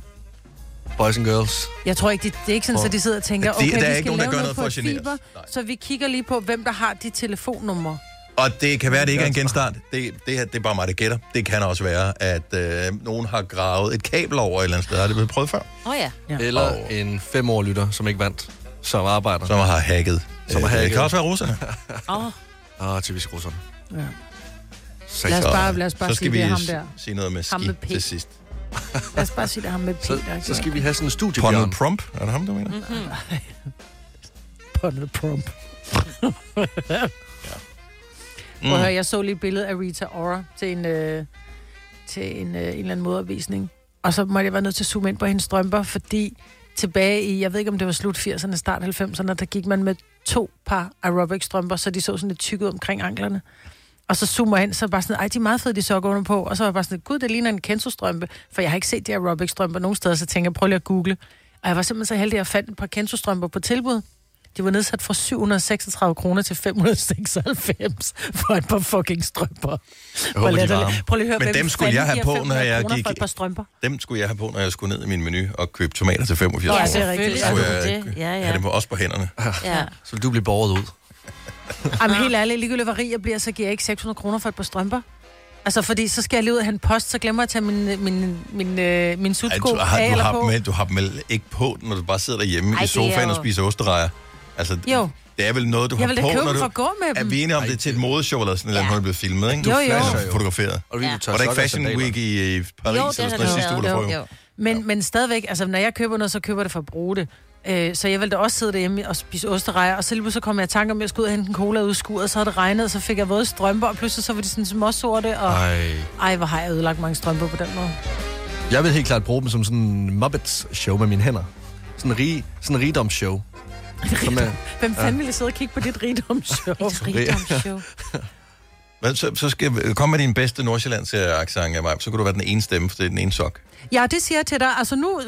boys and girls. Jeg tror ikke, det, det er ikke sådan, at de sidder og tænker, Det- okay, der er vi ikke skal nogen, der lave gør noget noget på for at fiber, os. så vi kigger lige på, hvem der har de telefonnumre. Og det kan være, at det ikke er en genstart. Det, det, her, det er bare mig, der gætter. Det kan også være, at øh, nogen har gravet et kabel over et eller andet sted. Har det blevet prøvet før? Åh oh, ja. Ja. Eller Og- en femårlytter, som ikke vandt, som arbejder. Som har hacket. Som har Øh, hacket. Det kan også være russerne. Åh, oh, Åh, oh, typisk russerne. Ja. Så, Lad os bare, lad os bare så sige, skal vi det ham der. sige noget med ski med til sidst. Lad os bare sige, det er ham med P, så, der så skal vi have sådan en studie, Donald Bjørn. Trump? Er det ham, du mener? Donald Trump. Mm. Prøv at høre, jeg så lige et billede af Rita Ora til en, øh, til en, øh, en eller anden modervisning. Og så måtte jeg være nødt til at zoome ind på hendes strømper, fordi tilbage i, jeg ved ikke om det var slut 80'erne, start 90'erne, der gik man med to par aerobic strømper, så de så sådan lidt tykke ud omkring anklerne. Og så zoomer jeg ind, så bare sådan, ej, de er meget fede, de sokker under på. Og så var jeg bare sådan, gud, det ligner en Kenzo-strømpe. For jeg har ikke set de aerobic strømper nogen steder, så tænker jeg, prøv lige at google. Og jeg var simpelthen så heldig, at jeg fandt et par Kenzo-strømper på tilbud. De var nedsat fra 736 kroner til 596 for et par fucking strømper. Jeg håber, de varme. Prøv lige at høre, Men dem skulle jeg have på, 500 når jeg gik... For et par strømper. Dem skulle jeg have på, når jeg skulle ned i min menu og købe tomater til 85 Nå, kroner. ja, det er rigtigt. selvfølgelig Så skulle er jeg det. Ja, ja. have dem på, også på hænderne. ja. Så du blive borget ud. Jamen helt ærligt, ligegyldigt hvad rig jeg bliver, så giver jeg ikke 600 kroner for et par strømper. Altså, fordi så skal jeg lige ud og en post, så glemmer jeg at tage min, min, min, øh, min Ej, sutsko du, har, af du, eller har på. dem, med- du har dem vel ikke på, når du bare sidder derhjemme Ej, i sofaen og jo- spiser osterejer? Altså, Jo. det er vel noget, du Jeg har vil da på, købe når du... for at gå med Er dem. vi enige om, det er til et modeshow eller sådan et eller hvor det bliver filmet, ikke? Jo, jo. jo. Fotograferet. Og du, Ja. ja. tager Var der ikke Fashion. Week i, i Paris Jo, eller det sådan har noget sidste uge, der Jo. Men, men stadigvæk, altså når jeg køber noget, så køber jeg det for at bruge det. Øh, så jeg ville da også sidde derhjemme og spise osterejer, og så lige pludselig kom jeg i tanke om, at jeg skulle ud og hente en cola ud af skuret, så havde det regnet, og så fik jeg våde strømper, og pludselig så var de sådan småsorte, og ej. Ej. ej, hvor har jeg ødelagt mange strømper på den måde. Jeg vil helt klart bruge dem som sådan en Muppets-show med mine hænder. Sådan en, rig, sådan en rigdomsshow. Som er, Hvem fanden ville sidde og kigge på dit rigdomsshow? Et rigdomsshow. Men så, så skal jeg komme med din bedste nordsjællandske accent af mig, så kunne du være den ene stemme, for det er den ene sok. Ja, det siger jeg til dig. Altså nu...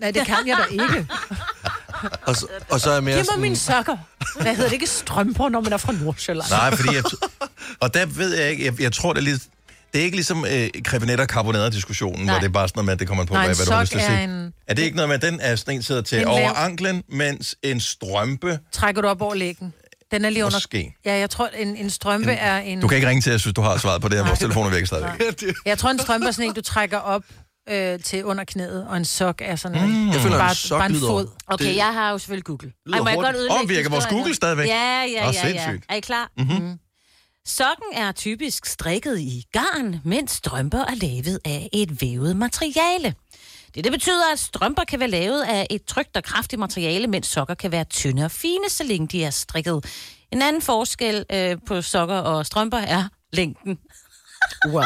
Nej, det kan jeg da ikke. og, så, og så er jeg mere Giv mig sådan... mine sokker. Hvad hedder det ikke strømper, når man er fra Nordsjælland? Nej, fordi jeg... Og der ved jeg ikke, jeg, jeg tror, det er lidt... Det er ikke ligesom øh, krebinetter carbonade diskussionen hvor Nej. det er bare sådan noget med, at det kommer på, Nej, hvad, en hvad du har lyst sok til at er sige. en- Er det ikke noget med, at den er sådan en, sidder til En over lav- anklen, mens en strømpe... Trækker du op over lægen. Den er lige under... Måske. Ja, jeg tror, en, en strømpe En- er en... Du kan ikke ringe til, jeg synes, du har svaret på det her. Vores telefoner virker stadigvæk. Jeg tror, en strømpe er sådan en, du trækker op øh, til under knæet, og en sok er sådan en... Mm. Jeg føler, bare, en sok bare en lyder- fod. Okay, Det- jeg har jo selvfølgelig Google. Ej, må jeg godt ødelægge Åh, virker vores Google stadigvæk? Ja, ja, Åh, ja, ja. sindssygt. Er I klar? Mhm. Sokken er typisk strikket i garn, mens strømper er lavet af et vævet materiale. Det, det betyder, at strømper kan være lavet af et trygt og kraftigt materiale, mens sokker kan være tynde og fine, så længe de er strikket. En anden forskel øh, på sokker og strømper er længden. Wow.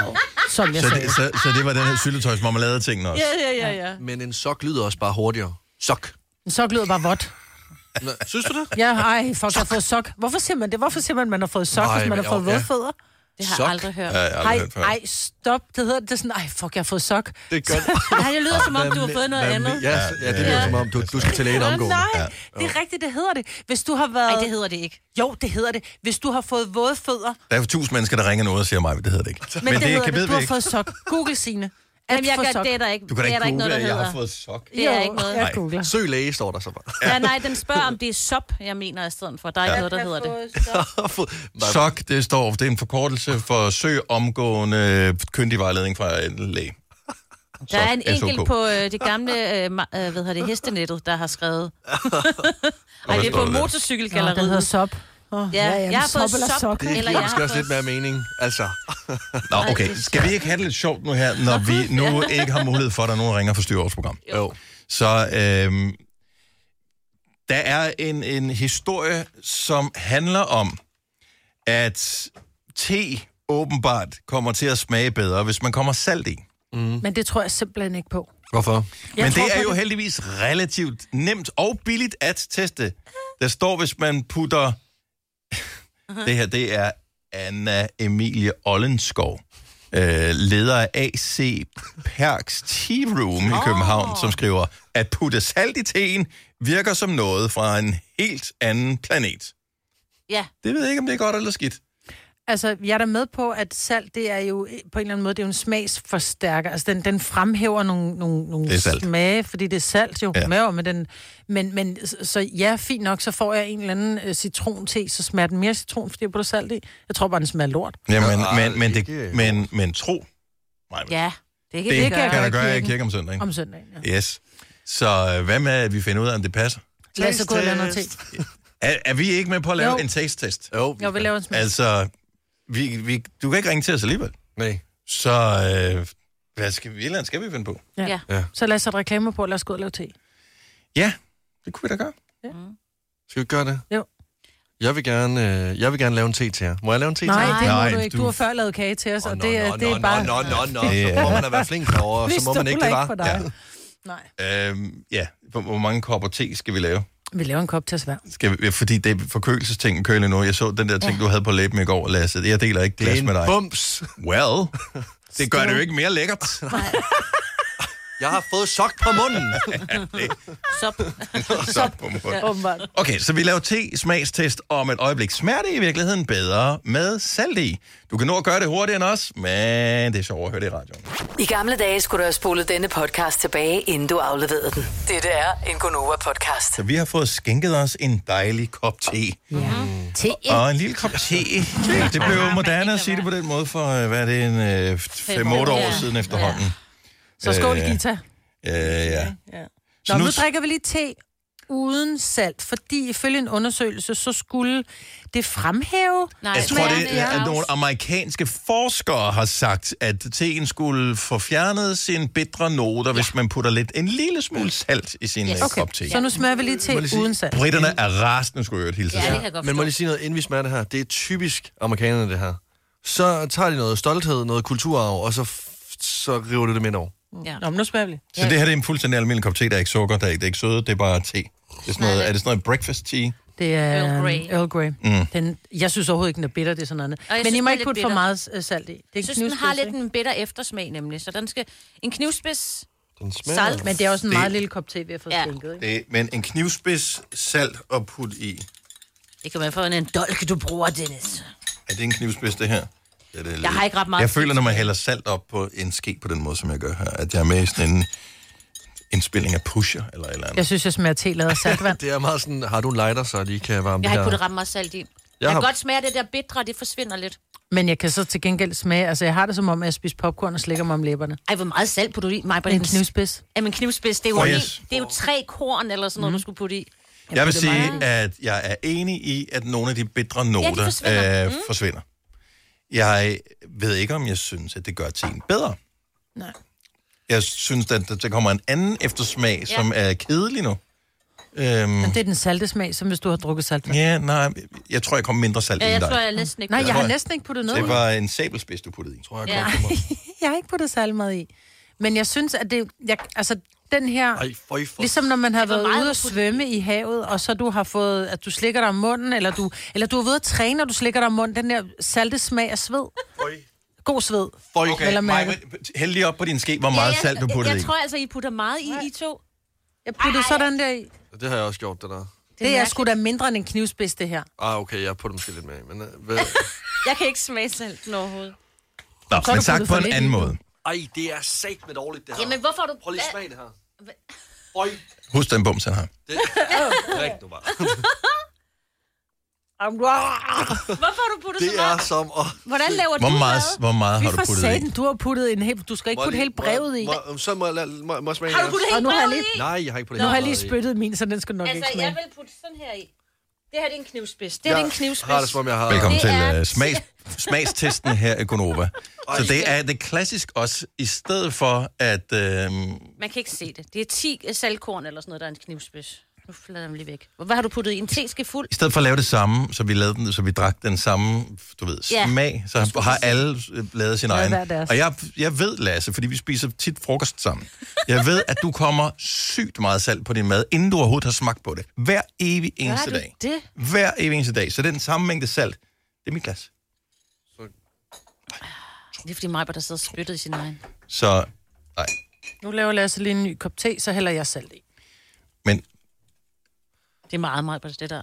Som jeg Så sagde. det, så, så det var den her syltetøjsmarmelade-ting også. Ja, ja, ja, ja. Men en sok lyder også bare hurtigere. Sok. En sok lyder bare vådt. Nå, synes du det? Ja, ej, fuck, jeg har fået sok. Hvorfor siger man det? Hvorfor siger man, at man har fået sok, Nej, hvis man har men fået ja. våde fødder? Det har Sok? jeg aldrig hørt. Ja, jeg har Ej, aldrig hørt før. ej, stop. Det hedder det er sådan, ej, fuck, jeg har fået sok. Det er godt. Nej, det lyder som om, du har fået noget andet. Ja, ja, det lyder som om, du, du skal til lægen Nå, omgående. nej, Ja. det er rigtigt, det hedder det. Hvis du har været... Nej, det hedder det ikke. Jo, det hedder det. Hvis du har fået våde fødder, Der er jo tusind mennesker, der ringer nu og siger mig, det hedder det ikke. men, men det, hedder kan det. ved Du har fået sok. Google Signe. Jamen, jeg gør, det er der ikke, Du kan da det er ikke der ikke noget, google, der jeg hedder. har fået sok. Det er Jo, ikke noget. Jeg googler. Søg læge, står der så bare. Ja, nej, den spørger, om det er sop, jeg mener, i stedet for. Der er ikke noget, der hedder det. SOK, det står, det er en forkortelse for søg omgående kyndig vejledning fra en læge. Der er en SOK. enkelt på øh, det gamle, øh, øh, hvad hedder det, hestenettet, der har skrevet. Ej, det er på motorcykelgalleriet. den hedder sop. Oh, Ja, jeg har fået eller sok. Det Eller giver jeg måske også lidt mere mening. Altså, Nå, okay. Skal vi ikke have det lidt sjovt nu her, når vi nu ikke har mulighed for, at der er nogen, der ringer og forstyrrer vores program? jo. Så øhm, der er en, en historie, som handler om, at te åbenbart kommer til at smage bedre, hvis man kommer salt i. Men det tror jeg simpelthen ikke på. Hvorfor? Jeg Men det er jo heldigvis relativt nemt og billigt at teste. Der står, hvis man putter... det her, det er Anna Emilie Ollenskov, øh, leder af AC Perks Tea Room i København, som skriver, at putte salt i teen virker som noget fra en helt anden planet. Ja. Det ved jeg ikke, om det er godt eller skidt. Altså, jeg er da med på, at salt, det er jo eh, på en eller anden måde, det er jo en smagsforstærker. Altså, den, den fremhæver nogle, nogle, nogle smage, fordi det er salt jo. Ja. Ja. Med, men, den, men, men, så- ja, fint nok, så får jeg en eller anden uh, citronte, så smager den mere citron, fordi jeg putter salt i. Jeg tror bare, den smager lort. Jamen, Ah, men, men, det, men, men tro, Ja, det kan det, vi det gøre. kan jeg gøre i kirke om søndagen. Om søndagen, ja. Yes. Så øh, hvad med, at vi finder ud af, om det passer? Lad os så gå og lave noget te. Er, er vi ikke med på at lave Jo. en taste-test? Jo, Jo, vi laver en smag. Altså, vi, vi, du kan ikke ringe til os alligevel. Nej. Så øh, hvad skal vi, eller skal vi finde på? Ja. Ja. Ja. Så lad os sætte reklamer på, og lad os gå og lave te. Ja, det kunne vi da gøre. Skal vi gøre det? Jo. Jeg vil gerne, øh, jeg vil gerne lave en te til jer. Må jeg lave en te Nej, til jer? det må Nej, du ikke. Du du- har før lavet kage til os, Åh, og nå, det, er- nå, det er nå, bare... Nå, nå, nå, Det Så må man da være flink derovre, Vi så må man ikke det, var. dig. Nej. Øhm, ja, hvor, hvor mange kopper te skal vi lave? Vi laver en kop til os hver. Skal vi, ja, fordi det er forkølelsesting køler nu. Jeg så den der ting, du havde på læben i går, Lasse. Jeg deler ikke glas med dig. en bums. Well, det gør det jo ikke mere lækkert. Jeg har fået sok på munden. Så, Så på. Åbenbart. Okay, så vi laver te-smagstest om et øjeblik. Smager det i virkeligheden bedre med salt i? Du kan nå at gøre det hurtigere end os, men det er sjovt at høre det i radioen. I gamle dage skulle du have spolet denne podcast tilbage, inden du afleverede den. Dette er en Gonova-podcast. Så vi har fået skænket os en dejlig kop te. te. Og en lille kop te. Det blev jo moderne at sige det på den måde for, øh, hvad er det, en 5-8 år Ja. siden efterhånden. Så skål, Øh, Gita. Ja, ja. Nå, nu drikker vi lige te uden salt, fordi ifølge en undersøgelse, så skulle det fremhæve Nej, Jeg tror, det er, at nogle amerikanske forskere har sagt, at teen skulle få fjernet sine bitre noter, ja. hvis man putter lidt en lille smule salt i sin Yes. Okay, kop te. så nu smager vi lige te lige sige- uden salt. Britterne er rasende, skulle jeg hilse Ja, ja, det Men må lige sige noget, inden vi smager det her? Det er typisk amerikanerne, det her. Så tager de noget stolthed, noget kulturarv, og så, så river det dem ind over. Ja. Nå, men nu smager vi. Så det her det er en fuldstændig almindelig kop te, der er ikke sukker, der er ikke, det er ikke søde, det er bare te. Det er, sådan noget, er det sådan noget breakfast tea? Det er Earl Grey. Earl Grey. Mm. Den, jeg synes overhovedet ikke, den er bitter, det er sådan noget. jeg Men synes, I må er ikke lidt putte for bitter. meget øh, salt i. Det er Jeg en synes, den har lidt ikke? en bitter eftersmag, nemlig. Så den skal... En knivspids Den smager... salt. Men det er også en Det- meget lille kop te, vi har fået Ja. skænket, ikke? Det, men en knivspids salt og put i. Det kan man få en dolk, du bruger, Dennis. Er det en knivspids, det her? Ja, det lidt- Jeg har ikke ret meget Jeg føler, når man hælder salt op på en ske på den måde, som jeg gør her, at jeg er med i sådan en indspilling af Pusher eller et eller andet. Jeg synes, jeg smager te lavet af saltvand. Det er meget sådan, har du en lighter, så de kan varme Jeg har det ikke her? puttet ret meget salt i. Jeg, jeg har- kan godt smage at det der bitre, det forsvinder lidt. Men jeg kan så til gengæld smage, altså jeg har det som om, at jeg spiser popcorn og slikker mig om læberne. Ej, hvor meget salt putter du i? Mig, En knivspids. Jamen, knivspids, det er jo, Oh, yes. det er jo tre korn eller sådan noget, mm. du skulle putte i. Jeg vil det sige, at jeg er enig i, at nogle af de bitre noter forsvinder. øh, Mm. forsvinder. Jeg ved ikke, om jeg synes, at det gør teen bedre. Nej. Jeg synes, at der kommer en anden eftersmag, Ja. som er kedelig nu. Øhm, Men det er den salte smag, som hvis du har drukket saltvand. ja, nej, jeg tror, jeg kom mindre salt Ja, jeg dig. tror, jeg næsten ikke Nej, jeg har næsten ikke puttet noget Det var en sabelspids, du puttede i. Tror jeg Ja. Jeg har ikke puttet særlig meget i. Men jeg synes, at det... Jeg, altså, den her... Ej, føj for... Ligesom når man har været ude har at puttet svømme i havet, og så du har fået, at du slikker dig om munden, eller du, eller du er ved at træne, og du slikker dig om munden, den der salte smag af sved. Føj. God sved. Føj. Okay. Maja, hæld lige op på din ske, hvor meget ja, salt du jeg, puttede jeg, i. tror altså, I putter meget i, I to. Jeg puttede sådan der i. Det har jeg også gjort, det der. Det er, det er sgu da mindre end en knivspids, det her. Ah, okay, jeg putter måske lidt med. Men, uh, hvad? Jeg kan ikke smage salt overhovedet. Nå, har men sagt på for en anden i. måde. Ej, det er sat med dårligt, det her. Jamen, hvorfor har du... Prøv lige at smage det her. Føj. Husk den bums, han har. Det... Drik nu bare. Hvorfor har du puttet Det så er meget? som at... Hvordan laver Hvor du meget, mad? hvor meget har du puttet i? satan, du har puttet en hel... Du skal ikke putte hele brevet i. må Så må lade- må, må smage Har du puttet Og helt nu har jeg brevet i? Nej, jeg har ikke puttet Nu har jeg lige brevet i. spyttet min, så den skal nok ikke Altså, smage. jeg vil putte sådan her i. Det her det er en knivspids. Det her det er en knivspids. har det, som om jeg har... Velkommen Det til er- uh, smags, smagstesten her i Gonova. Så det er det klassisk også, i stedet for at... Uh, Man kan ikke se det. Det er 10 saltkorn eller sådan noget, der er en knivspids. Nu flader dem lige væk. Hvad har du puttet i? En teske fuld? I stedet for at lave det samme, så vi lavede den, så vi drak den samme, du ved, Ja. smag, så har alle øh, lavet sin egen. hver deres. Og jeg, jeg ved, Lasse, fordi vi spiser tit frokost sammen, jeg ved, at du kommer sygt meget salt på din mad, inden du overhovedet har smagt på det. Hver evig eneste Gør du dag. det? Hver evig eneste dag. Så den samme mængde salt. Det er mit glas. Det er fordi mig, der sidder spyttet i sin egen. Så, nej. Nu laver Lasse lige en ny kop te, så hælder jeg salt i. Det er meget, meget det der.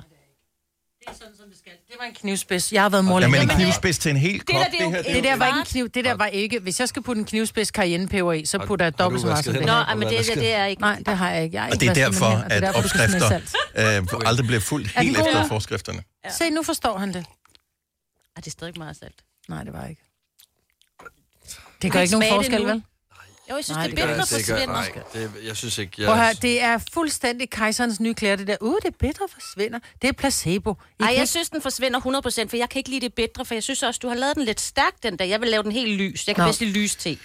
Det var en knivspids. Jeg har været mor Jamen, en knivspids til en hel kop, Det, der, det, det her, det, det er det, der var ikke en kniv. Det der var ikke... Hvis jeg skal putte en knivspids cayennepeber i, så putter jeg dobbelt så meget som det Nå, men det, det, det er ikke... Nej, det har jeg ikke. Jeg Og ikke det er derfor, hænder. Det er at derfor, skal opskrifter øh, aldrig bliver fuldt Er helt efter Ja. forskrifterne. Se, nu forstår han det. Ej, det er stadig meget salt. Nej, det var ikke. Det gør ikke nogen det forskel, vel? Jo, jeg synes, Nej, det det er gør, forsvinder. nej, det, jeg synes ikke... Jeg, Prøv det er fuldstændig kejserens nye klæder, det der. Uh, det er bedre forsvinder. Det er placebo. I Ej, kan jeg ikke- synes, den forsvinder 100%, for jeg kan ikke lide det bedre, for jeg synes også, du har lavet den lidt stærk, den der. Jeg vil lave den helt lys. Jeg kan Nå. bedst lide lys te.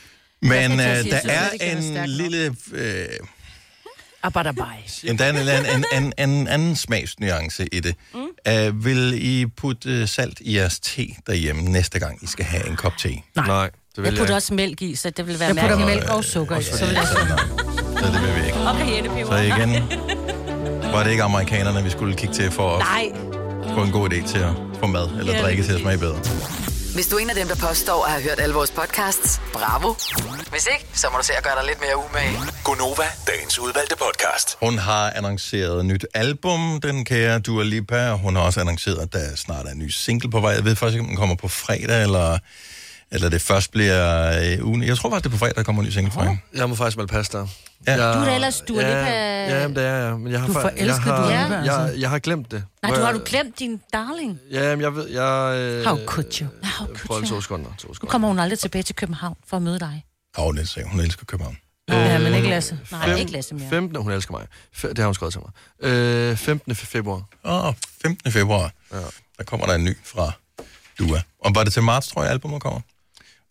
Men øh, sige, der synes er en lille... Øh, Abadabai. en, der er en, en, en, en anden smagsnuance i det. Mm. Uh, vil I putte øh, salt i jeres te derhjemme næste gang, I skal have en kop te? Nej. Nej, det vil Jeg jeg, putter ikke. også mælk i, så det vil være Jeg putter mælk og sukker i. Så vil jeg Så, det vil vi ikke. Og. Så igen, var det ikke amerikanerne, vi skulle kigge til for at Nej, få en god idé til at få mad eller Ja, drikke til at smage bedre. Hvis du er en af dem, der påstår at have hørt alle vores podcasts, bravo. Hvis ikke, så må du se at gøre dig lidt mere umage. Gonova, dagens udvalgte podcast. Hun har annonceret nyt album, den kære Dua Lipa. Hun har også annonceret, at der snart er en ny single på vej. Jeg ved faktisk ikke, om den kommer på fredag, eller, eller det først bliver øh, ugen. Jeg tror faktisk, det er på fredag, der kommer en ny single fra hende. Jeg må faktisk melde pas der. Ja. Jeg, Du er da ellers Dua Lipa- Ja, jamen, det er jeg. Men jeg har, Du forelsker jeg har, Dua Lipa, jeg, altså. jeg, har glemt det. Nej, du har jeg- du glemt din darling. Ja, jamen, jeg ved... Jeg, øh, How could you? How Prøv could to you? sekunder. To Nu sekunder. kommer hun aldrig tilbage til København for at møde dig. Åh, det er hun elsker København. Ja, men ikke Lasse. Nej, ikke Lasse mere. 15. Hun elsker mig. F- det har hun skrevet til mig. Øh, 15. februar. Åh, oh, 15. februar. Ja. Der kommer der en ny fra Dua. Og var det til marts, tror jeg, albumet kommer?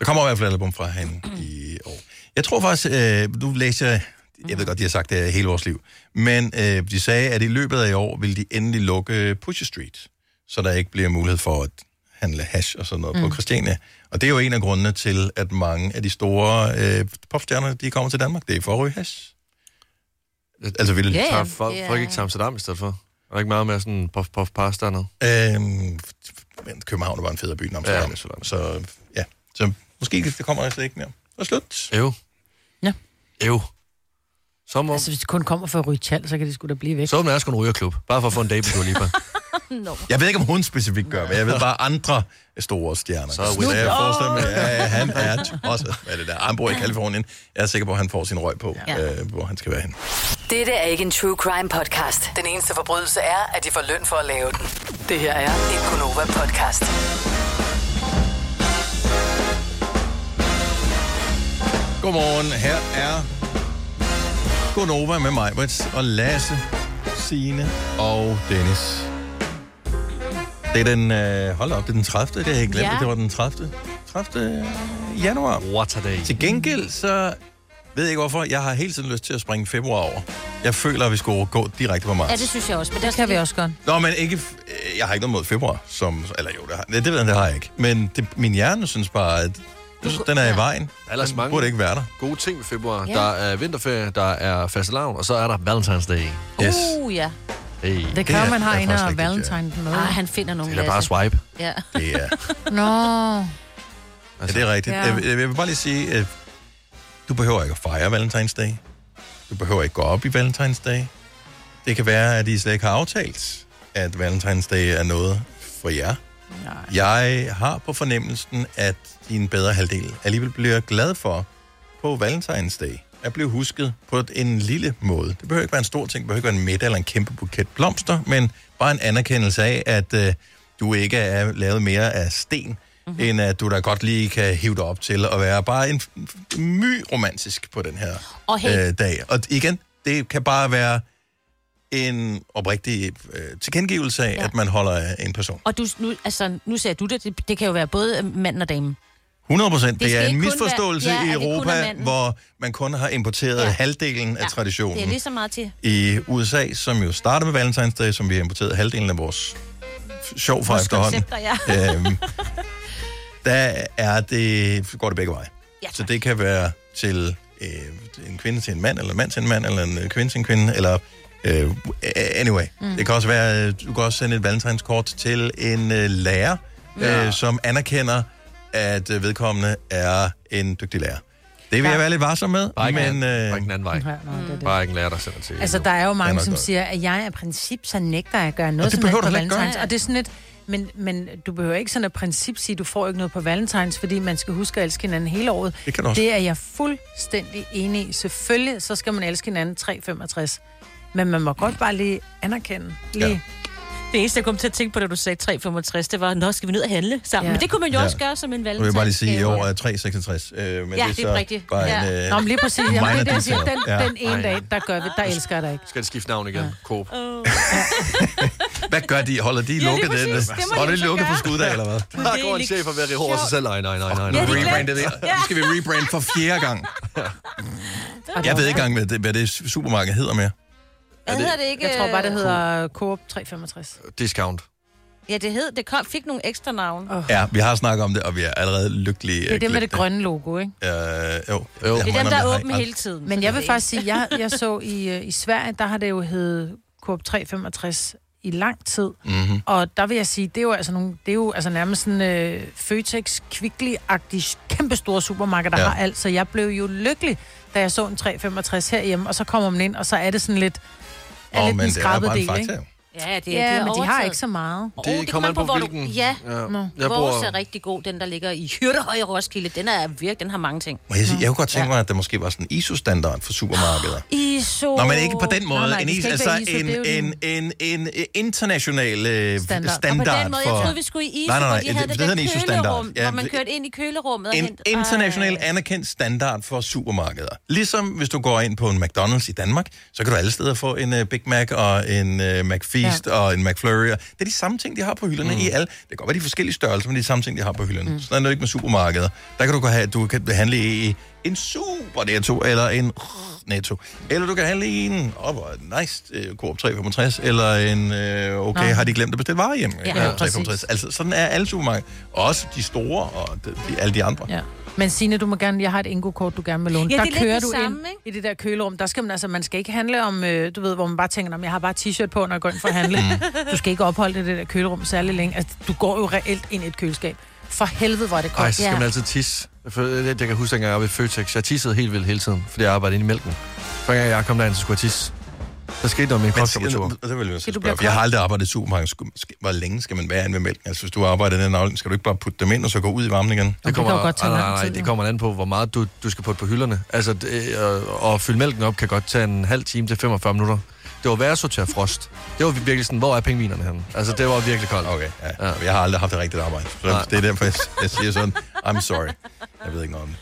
Der kommer i hvert fald et album fra hende i år. Jeg tror faktisk, øh, du læser... Jeg ved godt, de har sagt det hele vores liv. Men øh, de sagde, at i løbet af i år vil de endelig lukke Pusher Street. Så der ikke bliver mulighed for at handle hash og sådan noget mm. på Christiania. Og det er jo en af grundene til, at mange af de store øh, popstjerner, de kommer til Danmark. Det er for at ryge hash. Altså vil ja. Tager folk, folk ikke til Amsterdam i stedet for? Er der ikke meget mere sådan puff puff pass dernede? Øhm, men København er bare en federe by end Amsterdam. Ja, så ja, så måske det kommer altså ikke mere. Det er slut. Ev. Ja. Ev. Som om... Altså, hvis de kun kommer for at ryge tjal, så kan de sgu da blive væk. Så det er sgu en rygerklub. Bare for at få en date med Dua Lipa. No. Jeg ved ikke, om hun specifikt gør, men jeg ved bare andre store stjerner. Så er Whitney. jeg forestiller mig, ja, han er også med det der. Han bor i Kalifornien. Jeg er sikker på, at han får sin røg på, Ja. øh, hvor han skal være hen. Dette er ikke en true crime podcast. Den eneste forbrydelse er, at de får løn for at lave den. Det her er en Gunova podcast. Godmorgen, her er Gonova med mig, og Lasse, Signe og Dennis. Det er den, øh, hold op, det er den 30. Det har jeg glemt, Ja. det var den 30. 30. januar. What a day. Til gengæld, så ved jeg ikke hvorfor, jeg har hele tiden lyst til at springe februar over. Jeg føler, at vi skulle gå direkte på marts. Ja, det synes jeg også. Men Det kan vi også godt. Nå, men ikke... Jeg har ikke noget mod februar, som... Eller jo, det har, det, det ved jeg, det har jeg ikke. Men det, min hjerne synes bare, at jeg synes, den er i vejen. Ellers Den mange burde ikke være der. gode ting ved februar. Ja. Der er vinterferie, der er fastelavn, og så er der Valentine's Day. Yes. Uh, ja. Hey. Det kan man har en af ja. valentine med. Ah, han finder nogle Det er da bare swipe. Ja. Det er, Nå. ja, det er rigtigt. Ja. Jeg, jeg, jeg vil bare lige sige, at du behøver ikke at fejre Valentine's Day. Du behøver ikke gå op i Valentine's Day. Det kan være, at I slet ikke har aftalt, at Valentine's Day er noget for jer. Nej. Jeg har på fornemmelsen, at din bedre halvdel alligevel bliver glad for på Valentine's Day at blive husket på en lille måde. Det behøver ikke være en stor ting, det behøver ikke være en middag eller en kæmpe buket blomster, men bare en anerkendelse af, at øh, du ikke er lavet mere af sten, mm-hmm. end at du da godt lige kan hive dig op til at være bare en my romantisk på den her Og hey. øh, dag. Og igen, det kan bare være en oprigtig øh, tilkendegivelse af, Ja. at man holder af en person. Og du, nu, altså, nu ser du det, det, det kan jo være både mand og dame. 100 procent. Det, det er en misforståelse være- ja, i Europa, hvor man kun har importeret Ja. halvdelen af Ja, traditionen. Det er lige så meget til. I USA, som jo startede med Valentine's Day, som vi har importeret halvdelen af vores sjov fra Vores efterhånden. ja. øhm, der er det, går det begge veje. Ja, Så det kan være til øh, en kvinde til en mand, eller en mand til en mand, eller en øh, kvinde til en kvinde, eller øh, anyway. Mm. Det kan også være, du kan også sende et valentinskort til en øh, lærer, ja. øh, som anerkender at øh, vedkommende er en dygtig lærer. Det vil Ja. jeg være lidt varsom med, Bare ikke, men... Øh, bare ikke den anden vej. Ja, nå, det er det. Bare ikke en lærer, der sender til. Altså, der er jo er mange, nok som godt. siger, at jeg af princip, så nægter jeg at gøre noget det som behøver helst på Valentines. gøre. Og det er sådan lidt, men, men du behøver ikke sådan et princip sige, at du får ikke noget på Valentines, fordi man skal huske at elske hinanden hele året. Det kan du også. Det er jeg fuldstændig enig i. Selvfølgelig, så skal man elske hinanden 365. Men man må godt bare lige anerkende. Lige. Ja. Ja. Det eneste, jeg kom til at tænke på, da du sagde 365, det var, nå, skal vi ned og handle sammen? Ja. Men det kunne man jo Ja. også gøre som en nu valentines. vil jeg bare lige sige, at i år er 366. Øh, men Ja, det det er så rigtigt. Bare Ja. en, øh, Nå, men lige præcis. Jamen, det er det, jeg siger. Den, Ja. den ene dag, der gør vi, der elsker jeg dig ikke. Skal det skifte navn igen? Ja. Coop. Hvad gør de? Holder de lige lukket? den? Det må de Holder de så lukket på skuddag, eller hvad? Der går en chef og være i hår sig selv. Nej, nej, nej, nej. Ja, nej. Rebrande det. Ja. Nu skal vi rebrande for fjerde gang. Jeg ved ikke engang, hvad det, hvad det supermarked hedder mere. Hvad hedder det ikke? Jeg tror bare, det øh, hedder Coop 365. Discount. Ja, det hed, det kom, fik nogle ekstra navn. Oh. Ja, vi har snakket om det, og vi er allerede lykkelige. Det er det med det grønne logo, ikke? Øh, jo. Jo. Det er dem, der er åbne hele tiden. Men jeg det vil faktisk sige, jeg, jeg så i, øh, i Sverige, der har det jo heddet Coop 365 i lang tid. Mm-hmm. Og der vil jeg sige, det er jo altså, nogle, det er jo altså nærmest sådan øh, Føtex, Kvickly-agtig, kæmpestore supermarked, der Ja. har alt. Så jeg blev jo lykkelig, da jeg så en 365 herhjemme, og så kommer man ind, og så er det sådan lidt, er Åh, lidt men den det er bare en del, ikke? Ja, det, Ja, det er men de har ikke så meget. Det det kommer an på, på, hvor hvilken- du... Ja, Ja. Nå. Jeg vores bor... er rigtig god, den der ligger i Hyrdehøj i Roskilde. Den er virkelig, den har mange ting. Må jeg, sige, jeg kunne godt tænke mig, at der måske var sådan en ISO-standard for supermarkeder. ISO... Nå, men ikke på den måde. Nej, nej, en, det ISO, altså ISO, en, det en, en, en, en international øh, Standard. standard, Og på den måde, for... jeg troede, vi skulle i ISO, Nej, nej, nej, hvor de havde det- det, det der kølerum, Ja, hvor man det- kørte ind i kølerummet og en international anerkendt standard for supermarkeder. Ligesom hvis du går ind på en McDonald's i Danmark, så kan du alle steder få en uh, Big Mac og en uh, McFeast ja. og en McFlurry. Det er de samme ting, de har på hylderne mm. i alle. Det kan godt være de er forskellige størrelser, men det er de samme ting, de har på hylderne. Mm. Sådan er det ikke med supermarkeder. Der kan du gå have, du kan handle i en super netto, eller en netto. Eller du kan handle i en, oh, nice, uh, Coop 365, eller en, uh, okay, Nå. har de glemt at bestille varer hjem? Ja, ja, 365. Altså, sådan er alle supermarkeder. Også de store, og de, de, alle de andre. Ja. Men Signe, du må gerne, jeg har et Ingo-kort, du gerne vil låne. Ja, der det er kører det du samme, ind ikke? i det der kølerum. Der skal man altså, man skal ikke handle om, øh, du ved, hvor man bare tænker, "Nå, jeg har bare t-shirt på, når jeg går ind for at handle. du skal ikke opholde dig i det der kølerum særlig længe. Altså, du går jo reelt ind i et køleskab. For helvede, hvor er det Ej, koldt. så skal man altid tisse. For det, jeg kan huske, dengang jeg var ved Føtex. Jeg tissede helt vildt hele tiden, fordi jeg arbejdede inde i mælken. Hver gang jeg kom derind, så skulle jeg tisse. Der skete noget med min kropstemperatur. det vil jeg, spørge, jeg har aldrig arbejdet i supermarked. Sku- skal- Hvor længe skal man være inde ved mælken? Altså, hvis du arbejder i den afdeling, skal du ikke bare putte dem ind, og så gå ud i varmen igen? det kan jo godt tage nej, nej, nej, det kommer an på, hvor meget du, du skal putte på hylderne. Altså, det, øh, at fylde mælken op kan godt tage en halv time til 45 minutter. Det var værd at sortere frost. Det var virkelig sådan, hvor er pengvinerne henne? Altså, det var virkelig koldt. Okay, ja. Ja. Jeg har aldrig haft et rigtigt arbejde. Så det er derfor, jeg, jeg siger sådan, I'm sorry. Jeg ved ikke noget om det.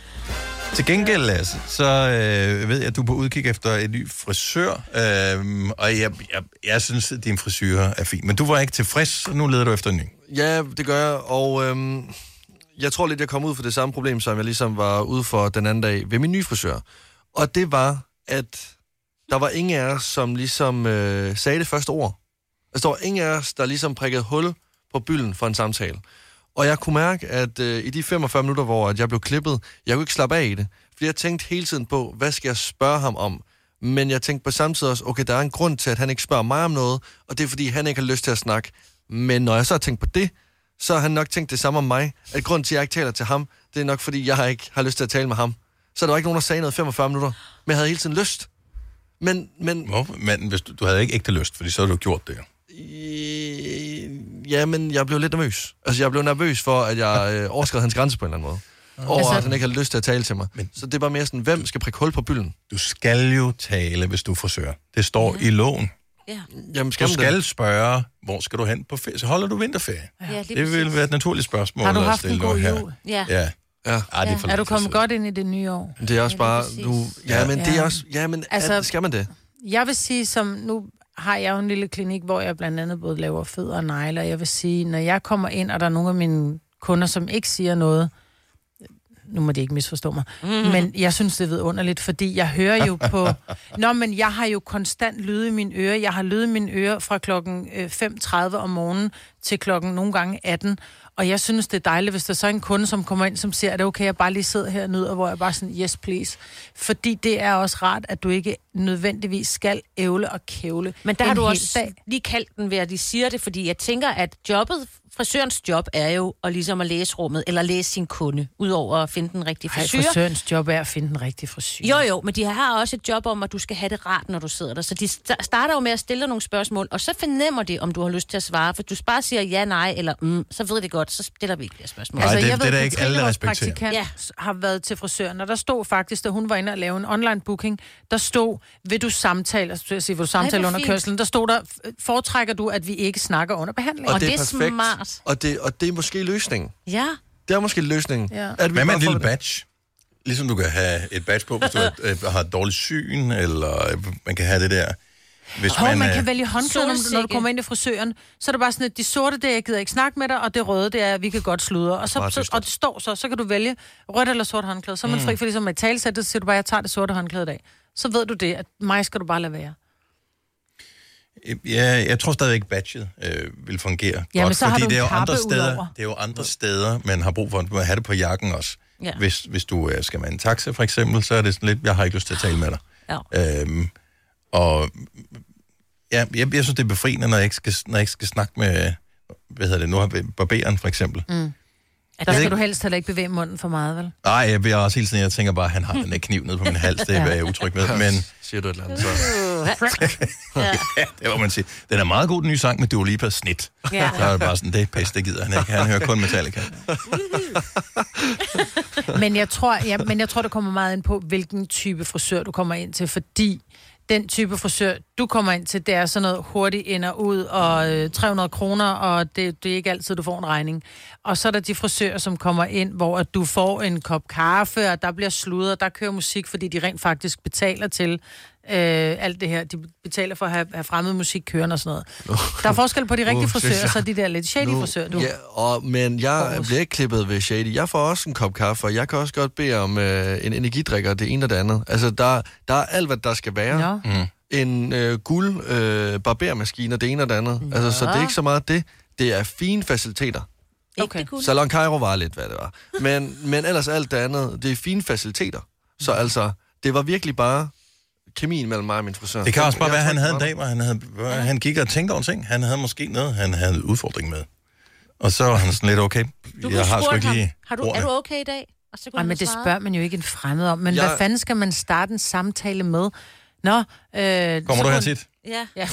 Til gengæld, Lasse, så øh, ved jeg, at du er på udkig efter en ny frisør, øh, og jeg, jeg, jeg synes, at din frisyr er fin. Men du var ikke tilfreds, og nu leder du efter en ny. Ja, det gør jeg, og øh, jeg tror lidt, jeg kom ud for det samme problem, som jeg ligesom var ude for den anden dag ved min nye frisør. Og det var, at der var ingen af os, som ligesom øh, sagde det første ord. Altså, der var ingen af os, der ligesom prikkede hul på bylden for en samtale. Og jeg kunne mærke, at øh, i de 45 minutter, hvor at jeg blev klippet, jeg kunne ikke slappe af i det. Fordi jeg tænkte hele tiden på, hvad skal jeg spørge ham om? Men jeg tænkte på samtidig også, okay, der er en grund til, at han ikke spørger mig om noget, og det er, fordi han ikke har lyst til at snakke. Men når jeg så har tænkt på det, så har han nok tænkt det samme om mig. At grunden til, at jeg ikke taler til ham, det er nok, fordi jeg ikke har lyst til at tale med ham. Så der var ikke nogen, der sagde noget 45 minutter. Men jeg havde hele tiden lyst. Men, men Hvorfor? Men hvis du, du havde ikke ægte lyst, fordi så havde du gjort det ja, men jeg blev lidt nervøs. Altså, jeg blev nervøs for, at jeg øh, overskred hans grænse på en eller anden måde. Og Altså- at han ikke havde lyst til at tale til mig. Men... Så det var mere sådan, hvem skal prikke hul på bylden? Du skal jo tale, hvis du er frisør. Det står i loven. Ja. Jamen, skal Du skal det? spørge, hvor skal du hen på ferie? Så holder du vinterferie? Ja, Det vil præcis. være et naturligt spørgsmål Har du at haft stille en god her. jul? Ja. Ja. Ja. Ej, det er, for Er du kommet godt ind i det nye år? Det er også Ja, bare, nu... Ja, men det er Ja. også... Ja, men Altså- altså... skal man det? Jeg vil sige, som nu har jeg jo en lille klinik, hvor jeg blandt andet både laver fødder og negler. Jeg vil sige, når jeg kommer ind, og der er nogle af mine kunder, som ikke siger noget, nu må de ikke misforstå mig, mm. men jeg synes, det er vidunderligt, fordi jeg hører jo på... Nå, men jeg har jo konstant lyd i mine ører. Jeg har lyd i mine ører fra klokken øh, 5.30 om morgenen til klokken nogle gange 18. Og jeg synes, det er dejligt, hvis der så er en kunde, som kommer ind, som siger, at det er okay, jeg bare lige sidder her og nyder, hvor jeg bare sådan, yes please. Fordi det er også rart, at du ikke nødvendigvis skal ævle og kævle Men der har du også dag. lige kaldt den ved, at de siger det, fordi jeg tænker, at jobbet frisørens job er jo at ligesom at læse rummet, eller læse sin kunde, udover at finde den rigtige Ej, frisyr. frisørens job er at finde den rigtige frisyr. Jo, jo, men de har også et job om, at du skal have det rart, når du sidder der. Så de sta- starter jo med at stille dig nogle spørgsmål, og så fornemmer de, om du har lyst til at svare. For du bare siger ja, nej, eller mm, så ved de godt, så stiller vi ikke flere spørgsmål. Nej, det- jeg det er der at ikke alle, der vores respekterer. praktikant ja. har været til frisøren, og der stod faktisk, da hun var inde og lave en online booking, der stod, vil du samtale, altså, jeg sige, vil du samtale hvor under fint. kørselen, der stod der, foretrækker du, at vi ikke snakker under behandling. Og det er perfekt. smart. Og det, og det er måske løsningen. Ja. Det er måske løsningen. Ja. At vi Hvad med en lille badge? Ligesom du kan have et badge på, hvis du øh, har dårligt syn, eller øh, man kan have det der. Hvis Hov, man øh, kan vælge håndklæder, når, når du kommer ind i frisøren. Så er det bare sådan, at de sorte, det er, jeg gider ikke snakke med dig, og det røde, det er, vi kan godt sludre. Og, så, Smart så, og det står så, så kan du vælge rødt eller sort håndklæde. Så er man fri for ligesom at talsætte, så siger du bare, jeg tager det sorte håndklæde i dag. Så ved du det, at mig skal du bare lade være. Ja, jeg tror stadigvæk, badget øh, vil fungere Ja, men godt, så har fordi det er, jo andre steder, udover. det er jo andre steder, man har brug for, at man have det på jakken også. Ja. Hvis, hvis du øh, skal med en taxa, for eksempel, så er det sådan lidt, jeg har ikke lyst til at tale med dig. Ja. Øhm, og ja, jeg, jeg synes, det er befriende, når jeg ikke skal, når jeg ikke skal snakke med, hvad hedder det nu, har barberen for eksempel. Mm. Der skal ikke- du helst heller ikke bevæge munden for meget, vel? Nej, jeg bliver også hele tiden, jeg tænker bare, han har den der kniv nede på min hals, det er jeg utryg med. Men Siger du et eller andet, så... ja. ja, det må man sige. Den er meget god, den nye sang med Dua Lipa, Snit. Ja. Så er det bare sådan, det er pisse, det gider han ikke. Han hører kun Metallica. Men jeg tror, ja, men jeg tror, det kommer meget ind på, hvilken type frisør du kommer ind til, fordi den type frisør, du kommer ind til, det er sådan noget hurtigt ind og ud, og øh, 300 kroner, og det, det er ikke altid, du får en regning. Og så er der de frisører, som kommer ind, hvor at du får en kop kaffe, og der bliver sludret, der kører musik, fordi de rent faktisk betaler til øh, alt det her. De betaler for at have, have fremmed musik kørende og sådan noget. Der er forskel på de rigtige Uh, frisører, så de der lidt shady Nu- frisører, du. Ja, og, men jeg Aarhus. bliver ikke klippet ved Shady. Jeg får også en kop kaffe, og jeg kan også godt bede om øh, en energidrikker, det ene og det andet. Altså, der, der er alt, hvad der skal være. Ja. Mm. En øh, guld øh, barbermaskine, og det ene og det andet. Nå. Altså, så det er ikke så meget det. Det er fine faciliteter. Okay. Det Salon Cairo var lidt, hvad det var. Men, men ellers alt det andet, det er fine faciliteter. Så altså, det var virkelig bare kemien mellem mig og min frisør. Det kan også bare være, at han havde en dag, hvor han, havde, hvor han gik og tænkte over ting. Han havde måske noget, han havde en udfordring med. Og så var han sådan lidt, okay, Du jeg har sgu ikke lige Har du, er ordene. du okay i dag? Og så kunne Ej, men det spørger man jo ikke en fremmed om. Men Jeg- hvad fanden skal man starte en samtale med? Nå, øh, Kommer du her tit? Ja. Ja.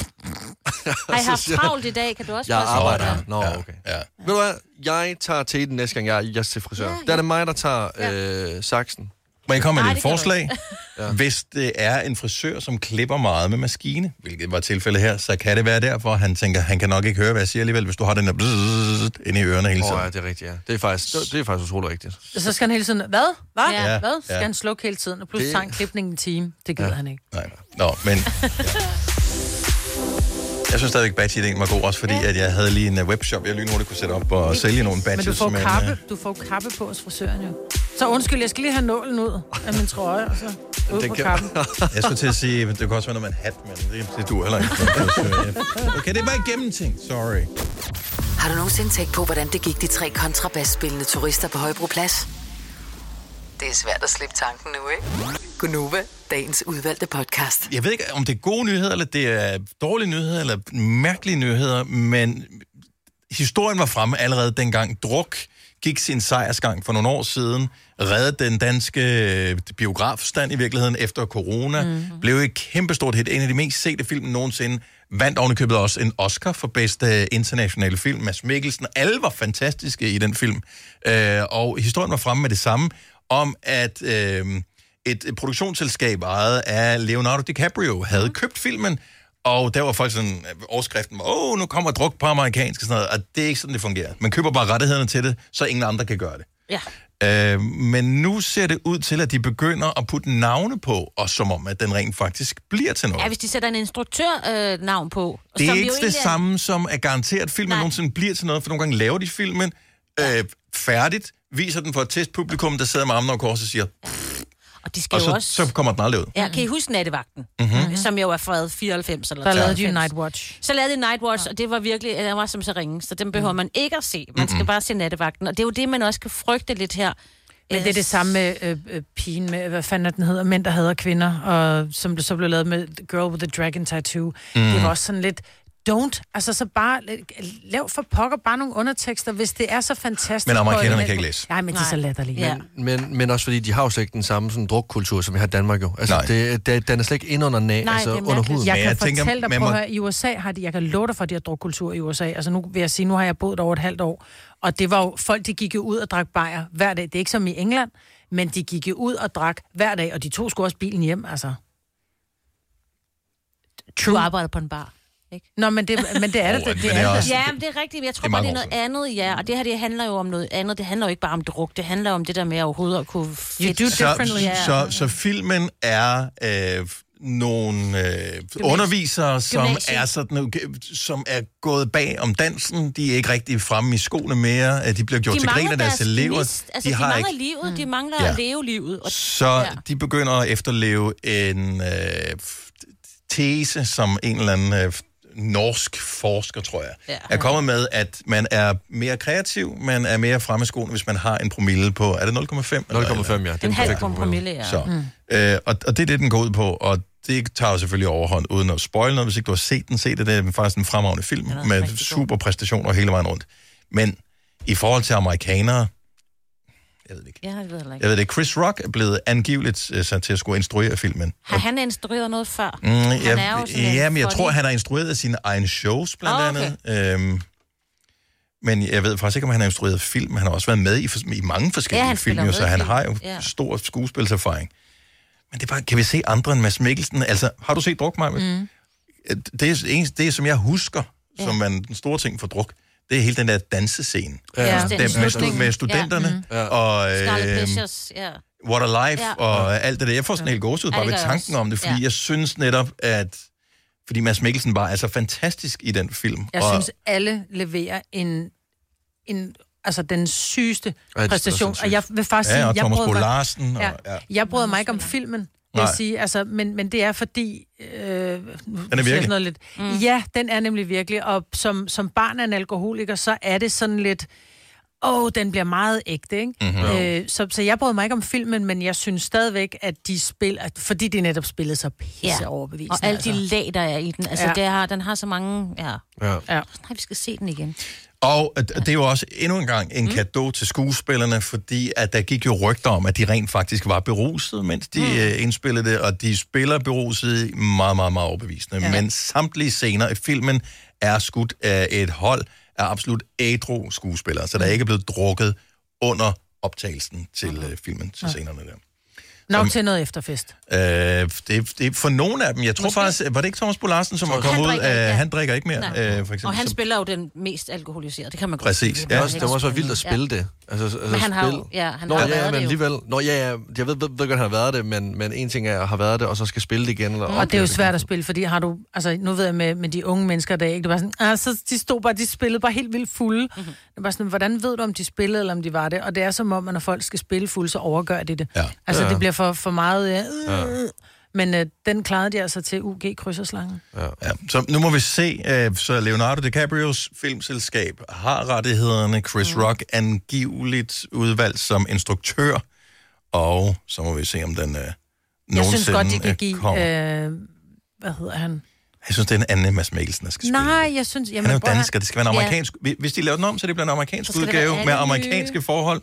Har I haft travlt i dag? Kan du også Jeg arbejder her. Nå, Ja, okay. ja. Ved du hvad? Jeg tager til den næste gang, jeg, jeg er til frisør. Ja, Ja, Der er det mig, der tager øh, saksen. Må jeg komme med et forslag? Hvis det er en frisør, som klipper meget med maskine, hvilket var tilfældet her, så kan det være derfor, han tænker, han kan nok ikke høre, hvad jeg siger alligevel, hvis du har den der bzzz inde i ørerne hele Åh, tiden. oh, ja, det er rigtigt, ja. Det er faktisk, det, det er faktisk utroligt rigtigt. Så skal han hele tiden, hvad? Hvad? Ja. Ja. Hvad? Skal Ja. han slukke hele tiden? Og pludselig Det- tager en klipning en time. Det gider ja. han ikke. Nej. Nå, men... Jeg synes stadigvæk, badge-ideen var god, også fordi at jeg havde lige en uh, webshop, jeg lynhurtigt kunne sætte op og sælge nogle badges. Men du får, kappe, øh, du får kappe på hos frisøren jo. Så undskyld, jeg skal lige have nålen ud af min trøje, og så ud Det på kan- kappen. Jeg skulle til at sige, at det kan også være noget med en hat, men det, det du heller ikke. Okay, det var ikke gennemtænkt. Sorry. Har du nogensinde tænkt på, hvordan det gik de tre kontrabasspillende turister på Højbroplads? Det er svært at slippe tanken nu, ikke? Gunova, dagens udvalgte podcast. Jeg ved ikke, om det er gode nyheder, eller det er dårlige nyheder, eller mærkelige nyheder, men historien var fremme allerede dengang. Druk gik sin sejrsgang for nogle år siden, reddede den danske øh, biografstand i virkeligheden efter corona, mm. blev et kæmpestort hit, en af de mest sete film nogensinde, vandt ovenikøbet også en Oscar for bedste internationale film. Mads Mikkelsen, alle var fantastiske i den film. Øh, og historien var fremme med det samme, om at øh, et produktionsselskab ejet af Leonardo DiCaprio havde købt filmen, og der var folk sådan, overskriften var, åh, nu kommer druk på amerikansk og sådan noget, og det er ikke sådan, det fungerer. Man køber bare rettighederne til det, så ingen andre kan gøre det. Ja. Øh, men nu ser det ud til, at de begynder at putte navne på, og som om, at den rent faktisk bliver til noget. ja, hvis de sætter en instruktør øh, navn på. det er ikke jo det egentlig samme som at garantere, at filmen Nej. nogensinde bliver til noget, for nogle gange laver de filmen øh, færdigt, viser den for et testpublikum, der sidder med armene over kors og siger, Og de skal og jo så, også... så kommer den aldrig ud. Ja, kan I huske Nattevagten? Mhm. Mm-hmm. Som jo er fra 94 eller Der lavede de 93. jo Nightwatch. Så lavede de Nightwatch, og det var virkelig, den var som så ringe, så den behøver man ikke at se. Man skal bare se Nattevagten, og det er jo det, man også kan frygte lidt her. Men det er det samme med øh, øh, pigen med, hvad fanden er den hedder, Mænd, der hader kvinder, og som det så blev lavet med The Girl with the Dragon Tattoo. Mm. Det var også sådan lidt don't. Altså, så bare lav for pokker bare nogle undertekster, hvis det er så fantastisk. Men amerikanerne kan ikke læse. Nej, men de er så latterlige. Ja. Men, men også fordi, de har jo slet ikke den samme sådan, drukkultur, som vi har i Danmark jo. Altså, det, det, den er slet ikke ind under, næ, altså, under huden. Jeg kan jeg fortælle dig, prøv at høre, i USA har de, jeg kan love dig for, at de har drukkultur i USA. Altså nu vil jeg sige, nu har jeg boet der over et halvt år, og det var jo, folk de gik jo ud og drak bajer hver dag. Det er ikke som i England, men de gik jo ud og drak hver dag, og de tog sgu også bilen hjem, altså. True. Du arbejder på en bar. Ikke? Nå, men det, men det er det. Åh, det, det, det er det. Ja, men det er rigtigt, men jeg tror Det er bare, det er noget andet, ja. Og det her, det handler jo om noget andet. Det handler jo ikke bare om druk. Det handler om det der med overhovedet at kunne fedt. så, så, så filmen er øh, nogle øh, undervisere, som er, sådan, som er gået bag om dansen. De er ikke rigtig fremme i skoene mere. Øh, De bliver gjort de til grin mangler af deres deres elever. gnist. Altså, de, de mangler ikke... livet. De mangler Ja. at leve livet. Og... Så ja. de begynder at efterleve en øh, tese, som en eller anden øh, norsk forsker, tror jeg, Ja. er kommet med, at man er mere kreativ, man er mere fremme i skoen, hvis man har en promille på, er det 0,5? 0,5, ja. Det En halv promille, ja. Så. Mm. Øh, og, og det er det, den går ud på, og det tager jo selvfølgelig overhånd, uden at spoil noget. Hvis ikke du har set den, se det. Det er faktisk en fremragende film, med super præstationer hele vejen rundt. Men i forhold til amerikanere, Ja, det ved jeg heller ikke. jeg ved det, Chris Rock er blevet angiveligt øh, sat til at skulle instruere filmen. Har han instrueret noget før? Mm, han jeg, er jo en ja, men jeg tror, han har instrueret sine egne shows, blandt Ah, andet. Øhm, men jeg ved faktisk ikke, om han har instrueret film. Han har også været med i, i mange forskellige Ja, han film, jo, så han film. har jo Ja. stor skuespilserfaring. Men det er bare, kan vi se andre end Mads Mikkelsen? Altså, har du set Druk, Maja? Mm. Det, er, det, som jeg husker, ja. som er den store ting for Druk, det er hele den der dansescene. Ja. Den, med, stu- med studenterne. Ja. Ja. Og, Scarlet øhm, Pleasures, ja. What a Life Ja. ja. og alt det der. Jeg får sådan en helt gåsehud Ja, bare ved tanken også. om det, fordi Ja. ja. jeg synes netop, at... Fordi Mads Mikkelsen bare er så fantastisk i den film. Jeg og, synes, alle leverer en, en altså den sygeste Ja, præstation. Og jeg vil faktisk Ja, sige... og jeg Thomas bryder Bo mig- Larsen og- Ja, ja. jeg bryder mig ikke om filmen, vil jeg sige. Altså, men, men det er fordi... Øh, siger jeg virkelig. Noget lidt, mm. Ja, den er nemlig virkelig. Og som, som barn af en alkoholiker, så er det sådan lidt... Åh, oh, den bliver meget ægte, ikke? Mhm. Øh, så, så jeg bryder mig ikke om filmen, men jeg synes stadigvæk, at de spiller... At, fordi de netop spillede så pisse Ja. overbevisende. Og alle de lag, der er i den. Altså, ja. det har, den har så mange... Ja. Ja. ja. Nej, vi skal se den igen. Og øh, det er jo også endnu en gang en mm. gave til skuespillerne, fordi at der gik jo rygter om, at de rent faktisk var beruset, mens de mm. indspillede det, og de spiller beruset meget, meget, meget overbevisende. Ja. Men samtlige scener i filmen er skudt af et hold af absolut ædru skuespillere, så der er ikke blevet drukket under optagelsen til øh, filmen, til scenerne der. Nok Som- til noget efterfest. Øh, det, det for nogle af dem. Jeg tror Måske. faktisk, var det ikke Thomas Bo Larsen, som var kommet ud ikke, ja. han drikker ikke mere, Nej. øh, for eksempel. Og han som- spiller jo den mest alkoholiserede, det kan man godt Præcis, sige. ja. Det, også, det må også være vildt at spille det. Altså, altså Men han har jo- ja, han Nå, har ja, været men det alligevel. Nå, ja, ja, jeg ved, ved, ved godt, han har været det, men, men en ting er at have været det, og så skal spille det igen. Eller Og det er jo svært at spille, fordi har du, altså nu ved jeg med, med de unge mennesker, der ikke, det var sådan, ah, så de stod bare, de spillede bare helt vildt fulde. Mhm. Mm-hmm. Det var sådan, hvordan ved du, om de spillede, eller om de var det? Og det er som om, at når folk skal spille fulde, så overgør de det. Ja. Altså Ja. det bliver for, for meget, ja, Ja. øh, men øh, den klarede de altså til UG krydserslangen. Ja. Ja. Så nu må vi se, øh, så Leonardo DiCaprios filmselskab har rettighederne, Chris mm. Rock angiveligt udvalgt som instruktør, og så må vi se, om den øh, Jeg nogensinde synes godt, de øh, kan give, øh, hvad hedder han? Jeg synes, det er en anden Mads Mikkelsen, der skal spille. Nej, jeg synes... Han er jo dansker, det skal være en Ja. amerikansk... Hvis de laver den om, så det bliver en amerikansk udgave med amerikanske nye. forhold.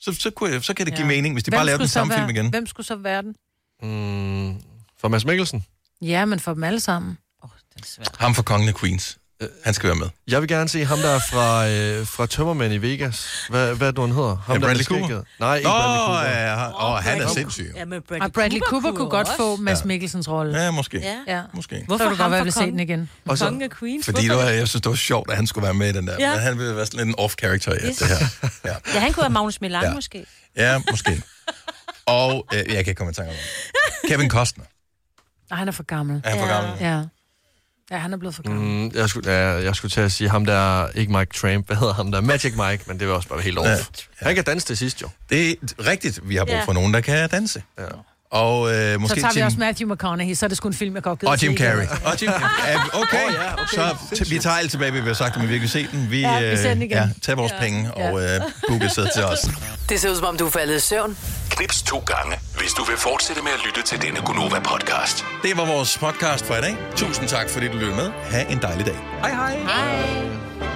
Så, så, kunne jeg, så kan det give Ja. mening, hvis de Hvem bare laver skulle den samme være- film igen. Hvem skulle så være den? Mm, for Mads Mikkelsen? Ja, men for dem alle sammen. Ham for Kongen af Queens. Han skal være med. Jeg vil gerne se ham der fra, øh, fra Tømmermænd i Vegas. Hvad, hvad er det han hedder? Ham Ja, der Bradley med Cooper? skægget. Nej, ikke Nå, Bradley Cooper. ja, han- åh, han er sindssyg. Ja, men Bradley, og Bradley Cooper, Cooper kunne godt få Mads Mikkelsens rolle. Ja, måske. Ja. Ja. Måske. Hvorfor du godt være, se den igen. Og så- Kongen af Queens. Fordi det var, jeg synes, det var sjovt, at han skulle være med i den der. Ja. Men han ville være sådan lidt en off-character i Yes. det her. Ja, Ja, han kunne være Magnus Milan Ja. ja. måske. ja måske. Og øh, jeg kan ikke komme i tanke om det. Kevin Costner. Nej, han er for gammel. Er han for gammel? Ja. Ja, han er blevet for gammel. Mm, jeg, skulle, ja, jeg skulle til at sige ham der, ikke Mike Tramp, hvad hedder ham der? Magic Mike, men det var også bare helt off. Ja. Ja. Han kan danse til sidst jo. Det er rigtigt. Vi har brug Ja. for nogen, der kan danse. Ja. Og øh, Så måske tager vi Tim... også Matthew McConaughey, så er det sgu en film, jeg godt gider Og Jim. Carrey. Og Jim Ja, Okay, Åh, ja, okay. så t- vi tager alt tilbage, vi har sagt, om vi vil se den. Vi, Ja, vi ser den øh, igen. Ja, tager vores Ja. penge og Ja. øh, booker sæd til os. Det ser ud som om, du er faldet i søvn. Knips to gange, hvis du vil fortsætte med at lytte til denne Gonova-podcast. Det var vores podcast for i dag. Tusind tak, fordi du lyttede med. Ha' en dejlig dag. Hej hej. Hej.